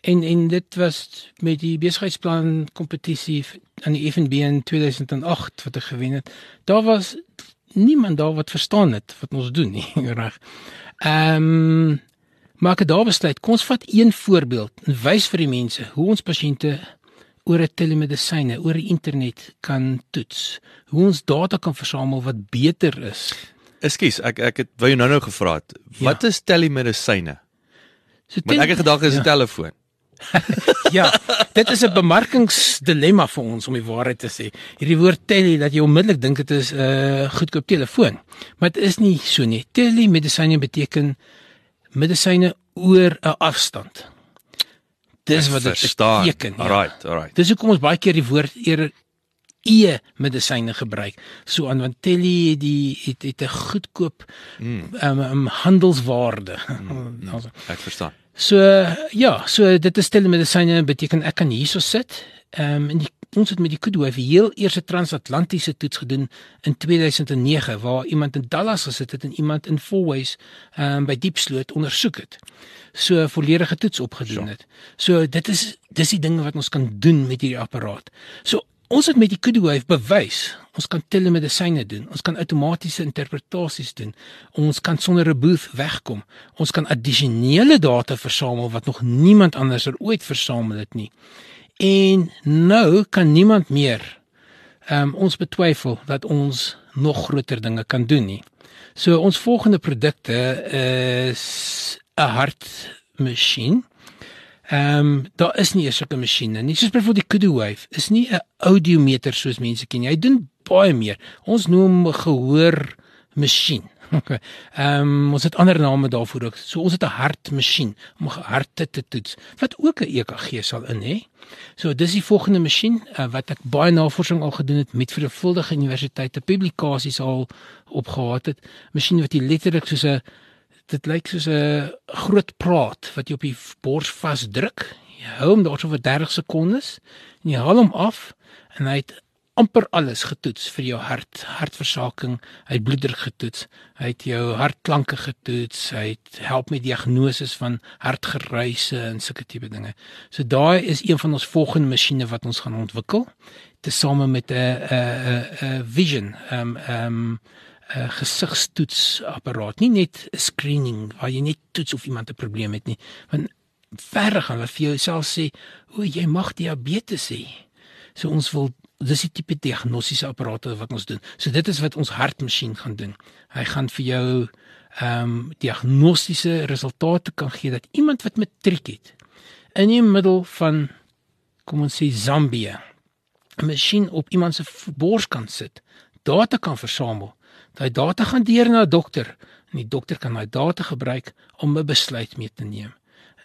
En en dit was met die besigheidsplan kompetisie aan die FNB in 2008 wat ek gewen het. Daar was niemand daar wat verstaan het wat ons doen nie, (laughs) reg. Ehm um, maar ek het daar besluit, kom ons vat een voorbeeld en wys vir die mense hoe ons pasiënte oor 'n telemedisyne, oor die internet kan toets. Hoe ons data kan versamel wat beter is. Ekskuus, ek ek het wou jou nou-nou gevra het. Wat ja. is telemedisyne? So tel ek het gedag is 'n ja. telefoon. (laughs) ja, dit is 'n bemarkingsdilemma vir ons om die waarheid te sê. Hierdie woord tele dat jy onmiddellik dink dit is 'n uh, goedkoop telefoon, maar dit is nie so nie. Telemedisyne beteken medisyne oor 'n afstand. Dis wat dit beteken. Ja. Alright, alright. Dis hoekom ons baie keer die woord eerder e medisyne gebruik. So aan want tele die het het 'n goedkoop mm. um, um, handelswaarde. (laughs) Mm. Ek verstaan. So ja, so dit is telemedisyne beteken ek kan hierso sit. Ehm um, en die, ons het met die Kudwave heel eerste transatlantiese toets gedoen in 2009 waar iemand in Dallas gesit het en iemand in Fourways ehm um, by Diepsloot ondersoek het. So volledige toets opgedoen het. So dit is dis die dinge wat ons kan doen met hierdie apparaat. So Ons het met die Kudwave bewys, ons kan telemedisyne doen, ons kan outomatiese interpretasies doen, ons kan sonder 'n booth wegkom. Ons kan addisionele data versamel wat nog niemand anders er ooit versamel het nie. En nou kan niemand meer um, ons betwyfel dat ons nog groter dinge kan doen nie. So ons volgende produkte is 'n hartmasjien. Ehm um, daar is nie 'n sulke masjiene nie. Soos byvoorbeeld die Kudu Wave is nie 'n audiometer soos mense ken nie. Hy doen baie meer. Ons noem 'n gehoor masjien. (laughs) Ehm um, ons het ander name daarvoor ook. So ons het 'n hartmasjien om harte te toets wat ook 'n EKG sal in hê. So dis die volgende masjien uh, wat ek baie navorsing al gedoen het met vervuldige universiteite, publikasies al opgehaat het. Masjien wat jy letterlik soos 'n dit lyk soos 'n groot praat wat jy op die bors vasdruk. Jy hou hom daar so vir 30 sekondes en jy haal hom af en hy het amper alles getoets vir jou hart, hartversaking, hy het bloeddruk getoets, hy het jou hartklanke getoets, hy het help met diagnose van hartgeruise en sulke tipe dinge. So daai is een van ons volgende masjiene wat ons gaan ontwikkel tesame met 'n 'n 'n vision, ehm um, ehm um, 'n gesigstoetsapparaat, nie net 'n screening waar jy net toets of iemand 'n probleem het nie, want verder gaan hulle vir jou self sê, "O, jy mag diabetes hê." So ons wil dis die tipe diagnostiese apparate wat ons doen. So dit is wat ons hartmasjien gaan doen. Hy gaan vir jou ehm um, diagnostiese resultate kan gee dat iemand wat matriek het in die middel van kom ons sê Zambië 'n masjien op iemand se bors kan sit, data kan versamel. Daai data gaan deur na 'n dokter en die dokter kan daai data gebruik om 'n besluit mee te neem.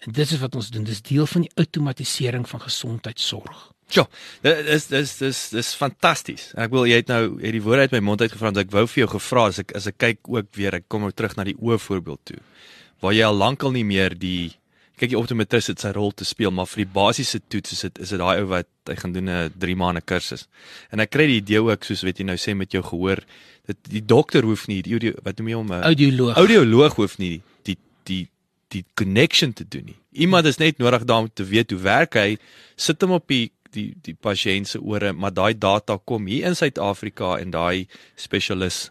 En dit is wat ons doen. Dis deel van die outomatisering van gesondheidsorg. Ja, dis dis dis dis fantasties. Ek wil jy het nou het die woord uit my mond uitgevra want ek wou vir jou gevra as ek as ek kyk ook weer ek kom nou terug na die oë voorbeeld toe. Waar jy al lankal nie meer die kyk die optometris het sy rol te speel, maar vir die basiese toets is dit is dit daai ou wat hy gaan doen 'n 3 maande kursus. En ek kry die idee ook soos weet jy nou sê met jou gehoor, dit die dokter hoef nie die audio wat noem jy hom 'n audioloog. Audioloog hoef nie die die die connection te doen nie. Iemand is net nodig daar om te weet hoe werk hy. Sit hom op die die die pasiënt se ore, maar daai data kom hier in Suid-Afrika en daai spesialis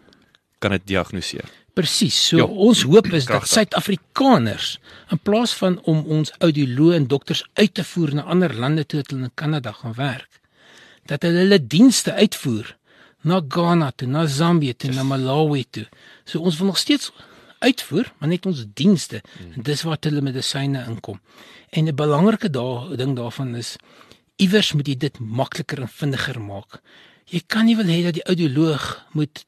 kan dit diagnoseer. Presies. So jo, ons hoop is dat Suid-Afrikaners in plaas van om ons audioloë en dokters uit te voer na ander lande toe hulle in Kanada gaan werk, dat hulle hulle dienste uitvoer na Ghana toe, na Zambië toe, na Malawi toe. So ons wil nog steeds uitvoer, maar net ons dienste. Hmm. Dis waar hulle medisyne inkom. En 'n belangrike ding daarvan is iewers moet jy dit makliker en vinniger maak. Jy kan nie wil hê dat die audioloog moet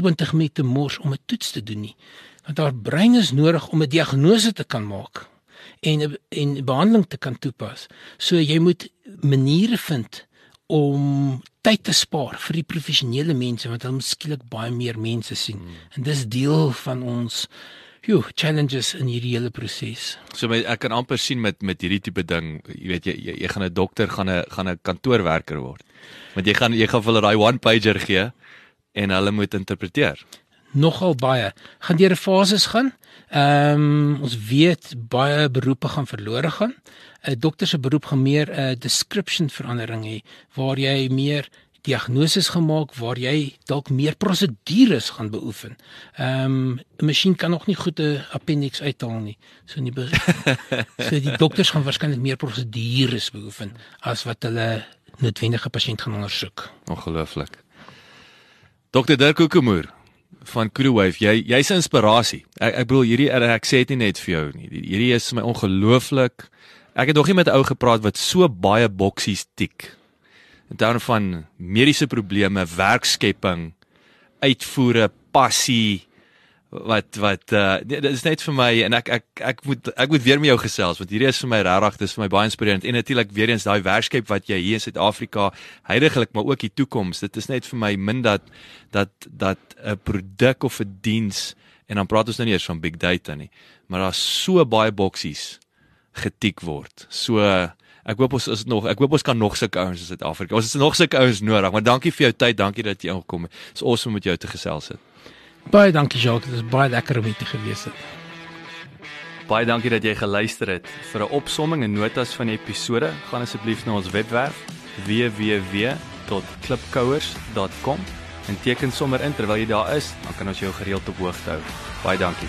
20 minute mors om 'n toets te doen nie. Want haar brein is nodig om 'n diagnose te kan maak en en behandeling te kan toepas. So jy moet maniere vind om tyd te spaar vir die professionele mense want hulle skielik baie meer mense sien. Hmm. En dis deel van ons joh challenges in hierdie hele proses. So my, ek kan amper sien met met hierdie tipe ding, jy weet jy jy, jy gaan 'n dokter gaan 'n gaan 'n kantoorwerker word. Want jy gaan jy gaan hulle daai one pager gee en hulle moet interpreteer. Nogal baie. Gaan deur fases gaan. Ehm um, ons weet baie beroepe gaan verlore gaan. 'n Dokter se beroep gaan meer 'n description verandering hê waar jy meer diagnoses gemaak waar jy dalk meer prosedures gaan beoefen. Ehm um, 'n masjien kan nog nie goed 'n appendix uithaal nie. So nie (laughs) so die dokters gaan waarskynlik meer prosedures beoefen as wat hulle noodwendige pasiënt gaan ondersoek. Ongelooflik. Dokter Dirk Kokemoer van Crewwave, jy jy's 'n inspirasie. Ek ek bedoel hierdie ek sê dit nie net vir jou nie. Hierdie is my ongelooflik. Ek het nog nie met 'n ou gepraat wat so baie boksies tik in terme van mediese probleme, werkskepping, uitvoere, passie wat wat uh dit is net vir my en ek ek ek moet ek moet weer met jou gesels want hierdie is vir my regtig dis vir my baie inspirerend en natuurlik weer eens daai werkskep wat jy hier in Suid-Afrika heidaglik maar ook die toekoms dit is net vir my min dat dat dat 'n produk of 'n diens en dan praat ons nou nie eers van big data nie maar daar's so baie boksies getik word so Ek hoop ons is nog ek hoop ons kan nog sulke ouens in Suid-Afrika. Ons het nog sulke ouens nodig. Maar dankie vir jou tyd. Dankie dat jy ingekom het. Dit is awesome om met jou te gesels het. Baie dankie Jacques. Dit is baie lekker om hier te gewees het. Baie dankie dat jy geluister het. Vir 'n opsomming en notas van die episode, gaan asseblief na ons webwerf www.klipkouers.com en teken sommer in terwyl jy daar is, dan kan ons jou gereeld op hoogte hou. Baie dankie.